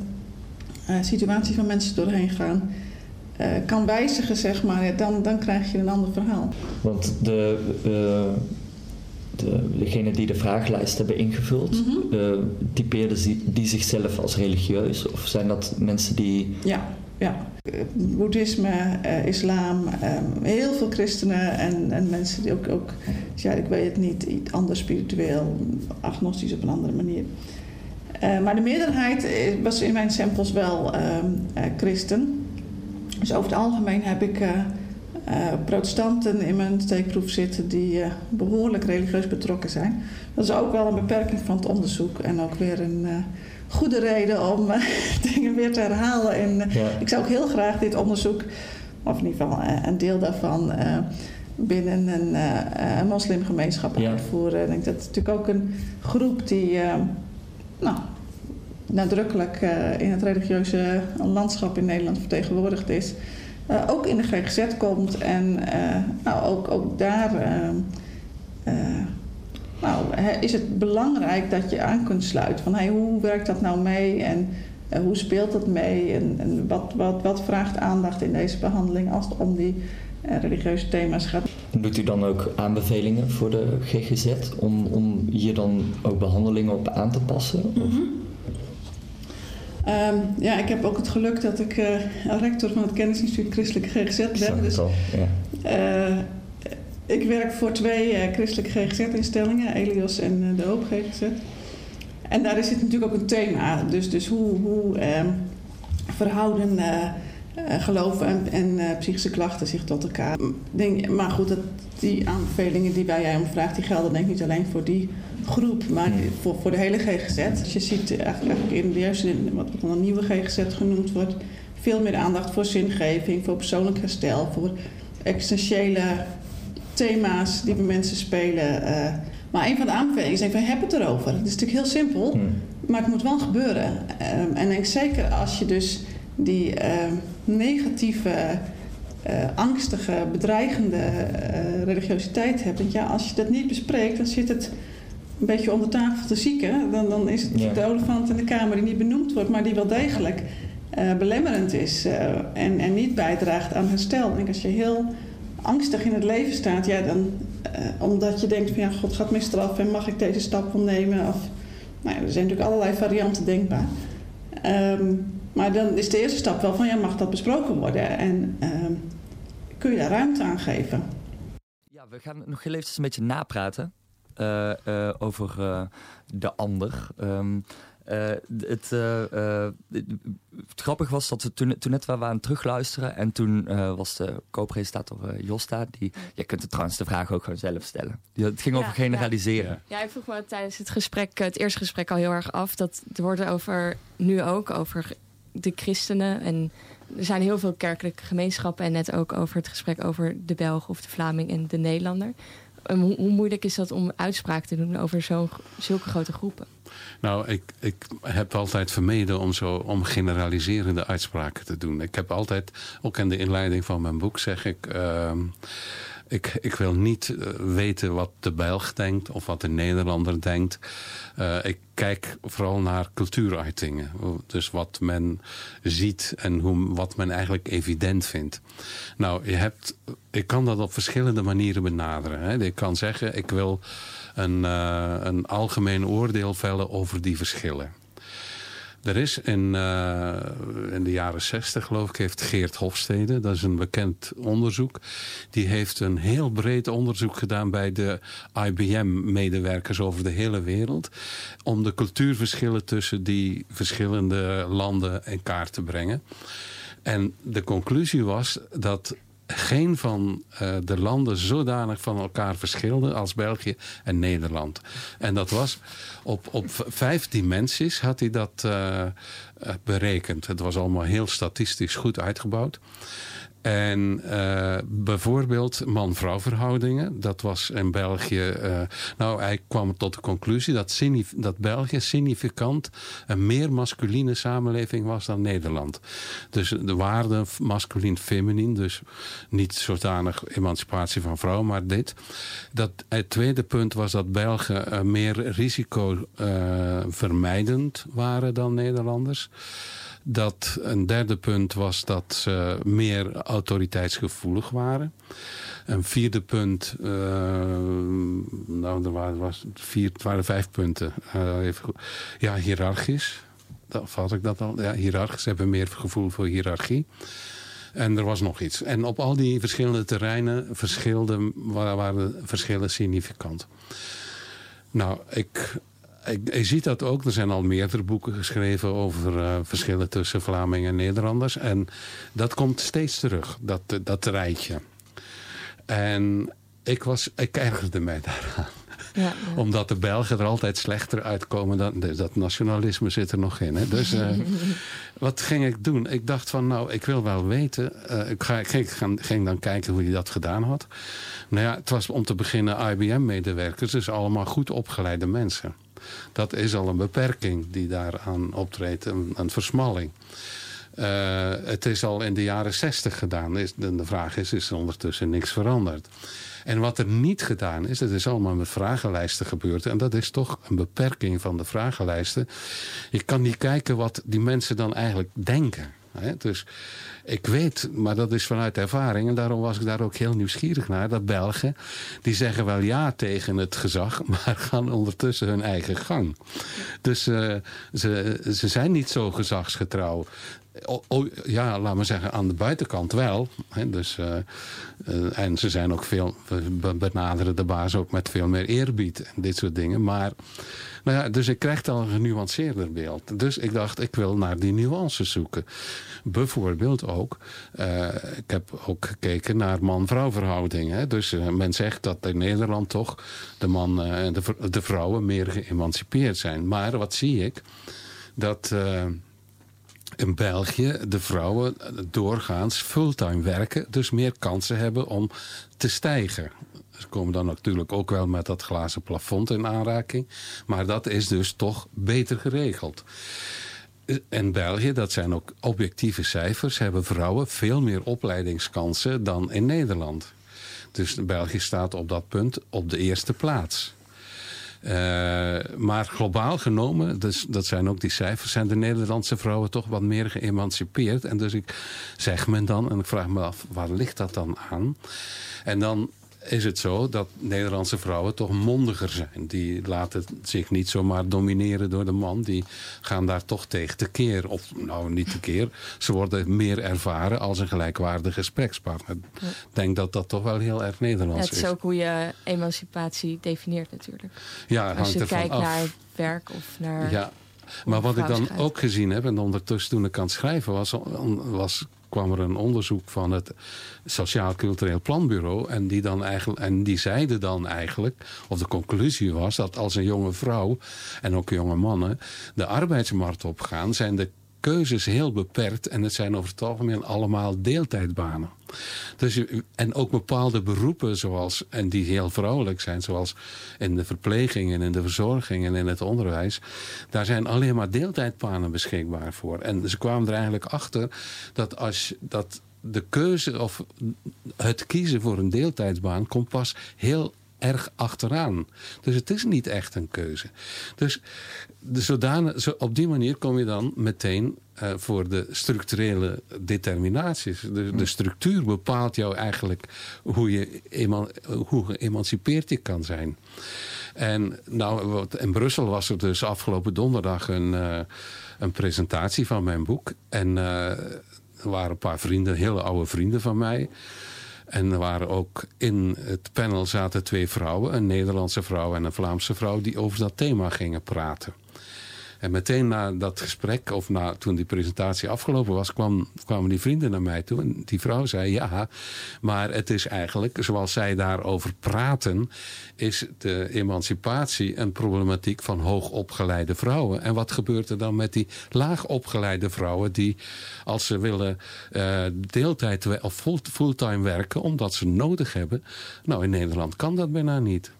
situaties van mensen doorheen gaan. Uh, kan wijzigen, zeg maar, dan, dan krijg je een ander verhaal. Want de, uh, de, degene die de vragenlijst hebben ingevuld, mm -hmm. uh, typeerden die, zichzelf als religieus? Of zijn dat mensen die. Ja, ja. Boeddhisme, islam, heel veel christenen en, en mensen die ook, ook, ja, ik weet het niet, iets anders spiritueel, agnostisch op een andere manier. maar de meerderheid was in mijn samples wel christen. Dus over het algemeen heb ik uh, uh, protestanten in mijn steekproef zitten die uh, behoorlijk religieus betrokken zijn. Dat is ook wel een beperking van het onderzoek en ook weer een goede reden om dingen weer te herhalen. En ja. ik zou ook heel graag dit onderzoek, of in ieder geval een deel daarvan, binnen een, een moslimgemeenschap ja. uitvoeren. Ik denk dat is natuurlijk ook een groep die nou, nadrukkelijk uh, in het religieuze landschap in Nederland vertegenwoordigd is. Uh, ook in de GGZ komt en uh, nou, ook, ook daar nou, is het belangrijk dat je aan kunt sluiten van hey, hoe werkt dat nou mee en hoe speelt dat mee en, en wat, wat, wat vraagt aandacht in deze behandeling als het om die religieuze thema's gaat. Doet u dan ook aanbevelingen voor de GGZ om, om hier dan ook behandelingen op aan te passen? Mm -hmm. Um, ja, ik heb ook het geluk dat ik uh, rector van het Kennisinstituut Christelijke GGZ ben. Dus, al, ja. uh, ik werk voor twee uh, christelijke GGZ-instellingen, Elios en de Hoop GGZ. En daar zit natuurlijk ook een thema. Dus, dus hoe, hoe ehm, verhouden geloof en, en psychische klachten zich tot elkaar. Denk, maar goed, dat, die aanbevelingen die bij jij om vraagt, die gelden denk ik niet alleen voor die groep, maar Hmm. voor, voor de hele GGZ. Dus je ziet eigenlijk in de eerste, wat dan een nieuwe GGZ genoemd wordt, veel meer aandacht voor zingeving, voor persoonlijk herstel, voor existentiële thema's die bij mensen spelen. Uh, maar een van de aanbevelingen is denk van heb het erover. Het is natuurlijk heel simpel, Hmm. maar het moet wel gebeuren. Um, en ik zeker als je dus die uh, negatieve, uh, angstige, bedreigende uh, religiositeit hebt. Want ja, als je dat niet bespreekt, dan zit het een beetje onder tafel te zieken. Dan, dan is het Ja. de olifant in de kamer die niet benoemd wordt, maar die wel degelijk uh, belemmerend is uh, en, en niet bijdraagt aan herstel. Ik denk als je heel angstig in het leven staat, ja, dan, uh, omdat je denkt van ja, God gaat mij straffen en mag ik deze stap wel nemen? Of, nou ja, er zijn natuurlijk allerlei varianten denkbaar. Um, maar dan is de eerste stap wel van ja, mag dat besproken worden? En um, kun je daar ruimte aan geven? Ja, we gaan nog heel even een beetje napraten uh, uh, over uh, de ander. Um, het, het grappige was dat we toen, toen net waren aan het terugluisteren en toen was de co-presentator Josta, die, je kunt het trouwens de vraag ook gewoon zelf stellen. Het ging Ja, over generaliseren. Ja. Ja, ik vroeg me tijdens het gesprek, het eerste gesprek al heel erg af. Dat er wordt over, nu ook, over de christenen. En er zijn heel veel kerkelijke gemeenschappen. En net ook over het gesprek over de Belg of de Vlaming en de Nederlander. Hoe, hoe, moeilijk is dat om uitspraak te doen over zo, zulke grote groepen? Nou, ik, ik heb altijd vermeden om zo om generaliserende uitspraken te doen. Ik heb altijd, ook in de inleiding van mijn boek zeg ik... Uh, ik, ik, wil niet uh, weten wat de Belg denkt of wat de Nederlander denkt. Uh, ik kijk vooral naar cultuuruitingen. Dus wat men ziet en hoe, wat men eigenlijk evident vindt. Nou, je hebt, ik kan dat op verschillende manieren benaderen. Hè. Ik kan zeggen, ik wil een, uh, een algemeen oordeel vellen over die verschillen. Er is in, uh, in de jaren zestig, geloof ik, heeft Geert Hofstede, dat is een bekend onderzoek, die heeft een heel breed onderzoek gedaan bij de IBM-medewerkers over de hele wereld, om de cultuurverschillen tussen die verschillende landen in kaart te brengen. En de conclusie was dat geen van uh, de landen zodanig van elkaar verschilden als België en Nederland. En dat was op, op vijf dimensies had hij dat uh, berekend. Het was allemaal heel statistisch goed uitgebouwd. En uh, bijvoorbeeld man-vrouw verhoudingen. Dat was in België... Uh, nou, hij kwam tot de conclusie dat, België significant... een meer masculine samenleving was dan Nederland. Dus de waarde masculien-feminien. Dus niet zodanig emancipatie van vrouw, maar dit. Dat, het tweede punt was dat Belgen uh, meer risico vermijdend waren dan Nederlanders. Dat een derde punt was dat ze meer autoriteitsgevoelig waren. Een vierde punt, uh, nou er waren, was vier, het waren vijf punten. Even, ja, hiërarchisch. Dat vat ik dat al. Ja, hiërarchisch hebben meer gevoel voor hiërarchie. En er was nog iets. En op al die verschillende terreinen verschilden, waren verschillen significant. Nou, ik je ziet dat ook. Er zijn al meerdere boeken geschreven over uh, verschillen tussen Vlamingen en Nederlanders. En dat komt steeds terug, dat, dat rijtje. En ik, was, ik ergerde mij daaraan. Ja, ja. Omdat de Belgen er altijd slechter uitkomen. Dan, dus dat nationalisme zit er nog in. Hè? Dus uh, wat ging ik doen? Ik dacht van nou, ik wil wel weten. Uh, ik, ga, ik ging, ging, dan kijken hoe hij dat gedaan had. Nou ja, het was om te beginnen IBM-medewerkers. Dus allemaal goed opgeleide mensen. Dat is al een beperking die daaraan optreedt, een, een versmalling. Uh, het is al in de jaren zestig gedaan. De vraag is, is er ondertussen niks veranderd? En wat er niet gedaan is, dat is allemaal met vragenlijsten gebeurd. En dat is toch een beperking van de vragenlijsten. Je kan niet kijken wat die mensen dan eigenlijk denken. Hè? Dus ik weet, maar dat is vanuit ervaring... en daarom was ik daar ook heel nieuwsgierig naar... dat Belgen, die zeggen wel ja tegen het gezag... maar gaan ondertussen hun eigen gang. Dus uh, ze, ze zijn niet zo gezagsgetrouw. Oh, oh, ja, laat maar zeggen, aan de buitenkant wel. Dus, uh, uh, en ze zijn ook veel, benaderen de baas ook met veel meer eerbied en dit soort dingen. Maar nou ja, dus ik krijg dan een genuanceerder beeld. Dus ik dacht, ik wil naar die nuances zoeken. Bijvoorbeeld ook, uh, ik heb ook gekeken naar man-vrouw verhoudingen. Dus men zegt dat in Nederland toch de man en de, de, vrouwen meer geëmancipeerd zijn. Maar wat zie ik? Dat in België de vrouwen doorgaans fulltime werken. Dus meer kansen hebben om te stijgen. Ze komen dan natuurlijk ook wel met dat glazen plafond in aanraking. Maar dat is dus toch beter geregeld. In België, dat zijn ook objectieve cijfers... hebben vrouwen veel meer opleidingskansen dan in Nederland. Dus België staat op dat punt op de eerste plaats. Uh, maar globaal genomen, dus dat zijn ook die cijfers... zijn de Nederlandse vrouwen toch wat meer geëmancipeerd. En dus ik zeg men dan, en ik vraag me af, waar ligt dat dan aan? En dan is het zo dat Nederlandse vrouwen toch mondiger zijn. Die laten zich niet zomaar domineren door de man. Die gaan daar toch tegen te keer. Of nou, niet te keer. Ze worden meer ervaren als een gelijkwaardige gesprekspartner. Ik denk dat dat toch wel heel erg Nederlands is. Het is ook hoe je emancipatie definieert natuurlijk. Ja, Als je kijkt af. naar werk of naar... Ja. Maar wat ik dan ook gezien heb, en ondertussen toen ik aan het schrijven was, was kwam er een onderzoek van het Sociaal Cultureel Planbureau. En die, dan eigenlijk, en die zeiden dan eigenlijk, of de conclusie was... dat als een jonge vrouw en ook jonge mannen de arbeidsmarkt opgaan... zijn de keuzes heel beperkt en het zijn over het algemeen allemaal deeltijdbanen. Dus, en ook bepaalde beroepen zoals, en die heel vrouwelijk zijn, zoals in de verpleging en in de verzorging en in het onderwijs, daar zijn alleen maar deeltijdbanen beschikbaar voor. En ze kwamen er eigenlijk achter dat als dat de keuze of het kiezen voor een deeltijdsbaan komt pas heel erg achteraan. Dus het is niet echt een keuze. Dus de zodanig, zo, op die manier kom je dan meteen uh, voor de structurele determinaties. De, structuur bepaalt jou eigenlijk hoe, je eman, hoe geëmancipeerd je kan zijn. En nou, in Brussel was er dus afgelopen donderdag een, uh, een presentatie van mijn boek. En uh, er waren een paar vrienden, hele oude vrienden van mij. En er waren ook in het panel zaten twee vrouwen, een Nederlandse vrouw en een Vlaamse vrouw, die over dat thema gingen praten. En meteen na dat gesprek, of na, toen die presentatie afgelopen was, kwam, kwamen die vrienden naar mij toe. En die vrouw zei, ja, maar het is eigenlijk, zoals zij daarover praten, is de emancipatie een problematiek van hoogopgeleide vrouwen. En wat gebeurt er dan met die laagopgeleide vrouwen die, als ze willen uh, deeltijd of fulltime werken, omdat ze nodig hebben. Nou, in Nederland kan dat bijna niet.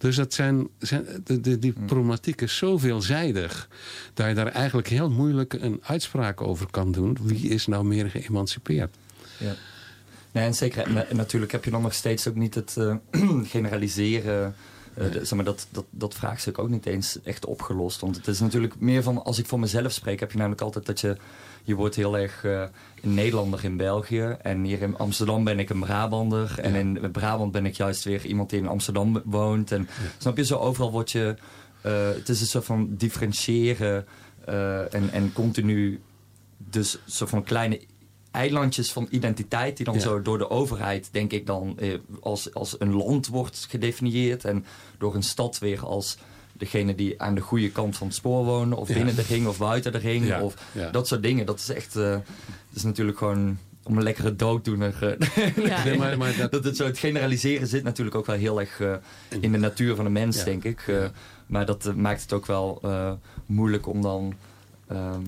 Dus dat zijn, zijn de, de, die hmm. problematiek is zo veelzijdig... dat je daar eigenlijk heel moeilijk een uitspraak over kan doen. Wie is nou meer geëmancipeerd? Ja. Nee, en zeker, en natuurlijk heb je dan nog steeds ook niet het uh, generaliseren... Uh, zeg maar, dat, dat, dat vraagstuk ook niet eens echt opgelost. Want het is natuurlijk meer van, als ik voor mezelf spreek, heb je namelijk altijd dat je je wordt heel erg uh, een Nederlander in België. En hier in Amsterdam ben ik een Brabander. En in Brabant ben ik juist weer iemand die in Amsterdam woont. En snap je, zo overal word je... Uh, het is een soort van differentiëren uh, en, en continu dus soort van kleine eilandjes van identiteit die dan ja. zo door de overheid, denk ik dan, als, als een land wordt gedefinieerd en door een stad weer als degene die aan de goede kant van het spoor wonen. Of binnen de ring of buiten de ring. Of dat soort dingen. Dat is echt... Uh, dat is natuurlijk gewoon om een lekkere dooddoener. Ja. maar, maar dat... dat... het zo het generaliseren zit natuurlijk ook wel heel erg uh, in de natuur van de mens, ja. denk ik. Uh, maar dat uh, maakt het ook wel moeilijk om dan... Um,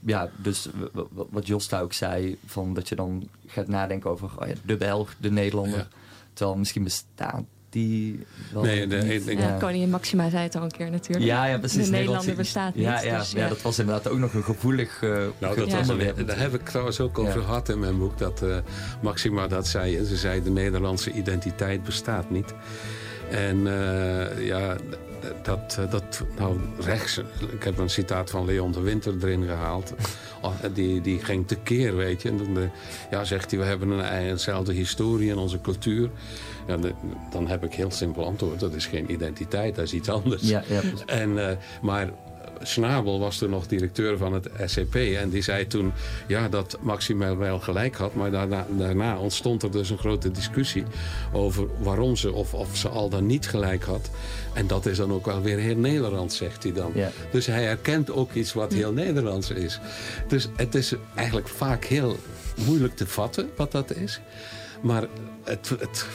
ja, dus wat Josta ook zei, van dat je dan gaat nadenken over oh ja, de Belg, de Nederlander. Terwijl misschien bestaat die... Nee, de, ja, koningin Maxima zei het al een keer natuurlijk. Ja, ja precies. De Nederlander bestaat niet. Ja, ja, dus, ja. dat was inderdaad ook nog een gevoelig uh, nou, dat was een, Daar heb ik trouwens ook over gehad in mijn boek. Dat uh, Maxima dat zei. Ze zei de Nederlandse identiteit bestaat niet. En uh, ja, dat, dat nou rechts. Ik heb een citaat van Leon de Winter erin gehaald. Oh, die, die ging tekeer, weet je. En dan ja, zegt hij, we hebben een eenzelfde historie en onze cultuur. Ja, dan heb ik heel simpel antwoord. Dat is geen identiteit, dat is iets anders. Ja, ja. En, uh, maar Snabel was toen nog directeur van het SCP. En die zei toen ja, dat Maxima wel gelijk had. Maar daarna, daarna, ontstond er dus een grote discussie over waarom ze of, of ze al dan niet gelijk had. En dat is dan ook wel weer heel Nederlands, zegt hij dan. Ja. Dus hij herkent ook iets wat heel Nederlands is. Dus het is eigenlijk vaak heel moeilijk te vatten wat dat is. Maar het, het,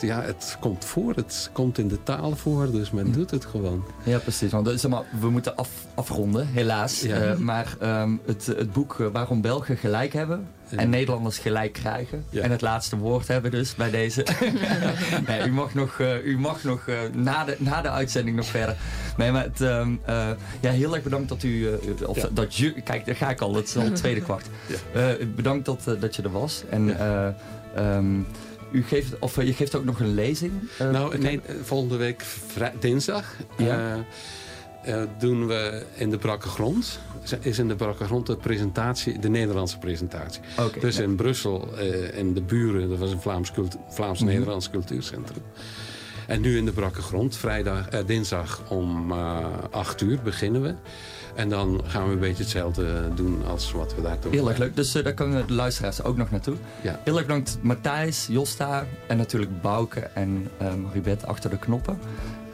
ja, het komt voor, het komt in de taal voor, dus men hm. doet het gewoon. Ja, precies. Want, zeg maar, we moeten af, afronden, helaas. Uh, maar um, het, het boek uh, Waarom Belgen gelijk hebben en Nederlanders gelijk krijgen. Ja. En het laatste woord hebben dus bij deze. nee, u mag nog, uh, u mag nog na, de, na de uitzending nog verder. Nee, maar het, um, ja, heel erg bedankt dat u, of ja. dat je, kijk, daar ga ik al, het is al het tweede kwart. bedankt dat, dat je er was. En Um, u geeft, of, uh, je geeft ook nog een lezing? Uh, nou, nee, volgende week dinsdag ja. uh, doen we in de Brakke Grond. Is in de Brakke Grond de presentatie, de Nederlandse presentatie. Okay, dus ja. in Brussel, in de buren, dat was een Vlaams-Nederlands Vlaams mm -hmm. cultuurcentrum. En nu in de Brakke Grond, vrijdag, dinsdag om 8 uur beginnen we. En dan gaan we een beetje hetzelfde doen als wat we daar doen. Heel erg leuk. Dus uh, daar kunnen de luisteraars ook nog naartoe. Ja. Heel erg bedankt Matthijs, Josta en natuurlijk Bouke en uh, Maribeth achter de knoppen.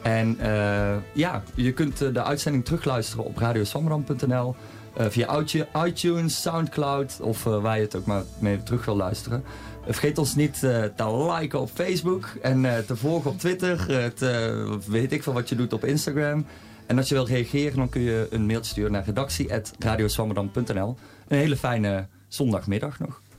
En uh, ja, je kunt de uitzending terugluisteren op radioswammerdam.nl. via iTunes, Soundcloud of waar je het ook maar mee terug wil luisteren. Vergeet ons niet te liken op Facebook en te volgen op Twitter. te, weet ik veel wat je doet op Instagram. En als je wilt reageren, dan kun je een mailtje sturen naar redactie.radioswammerdam.nl. Een hele fijne zondagmiddag nog.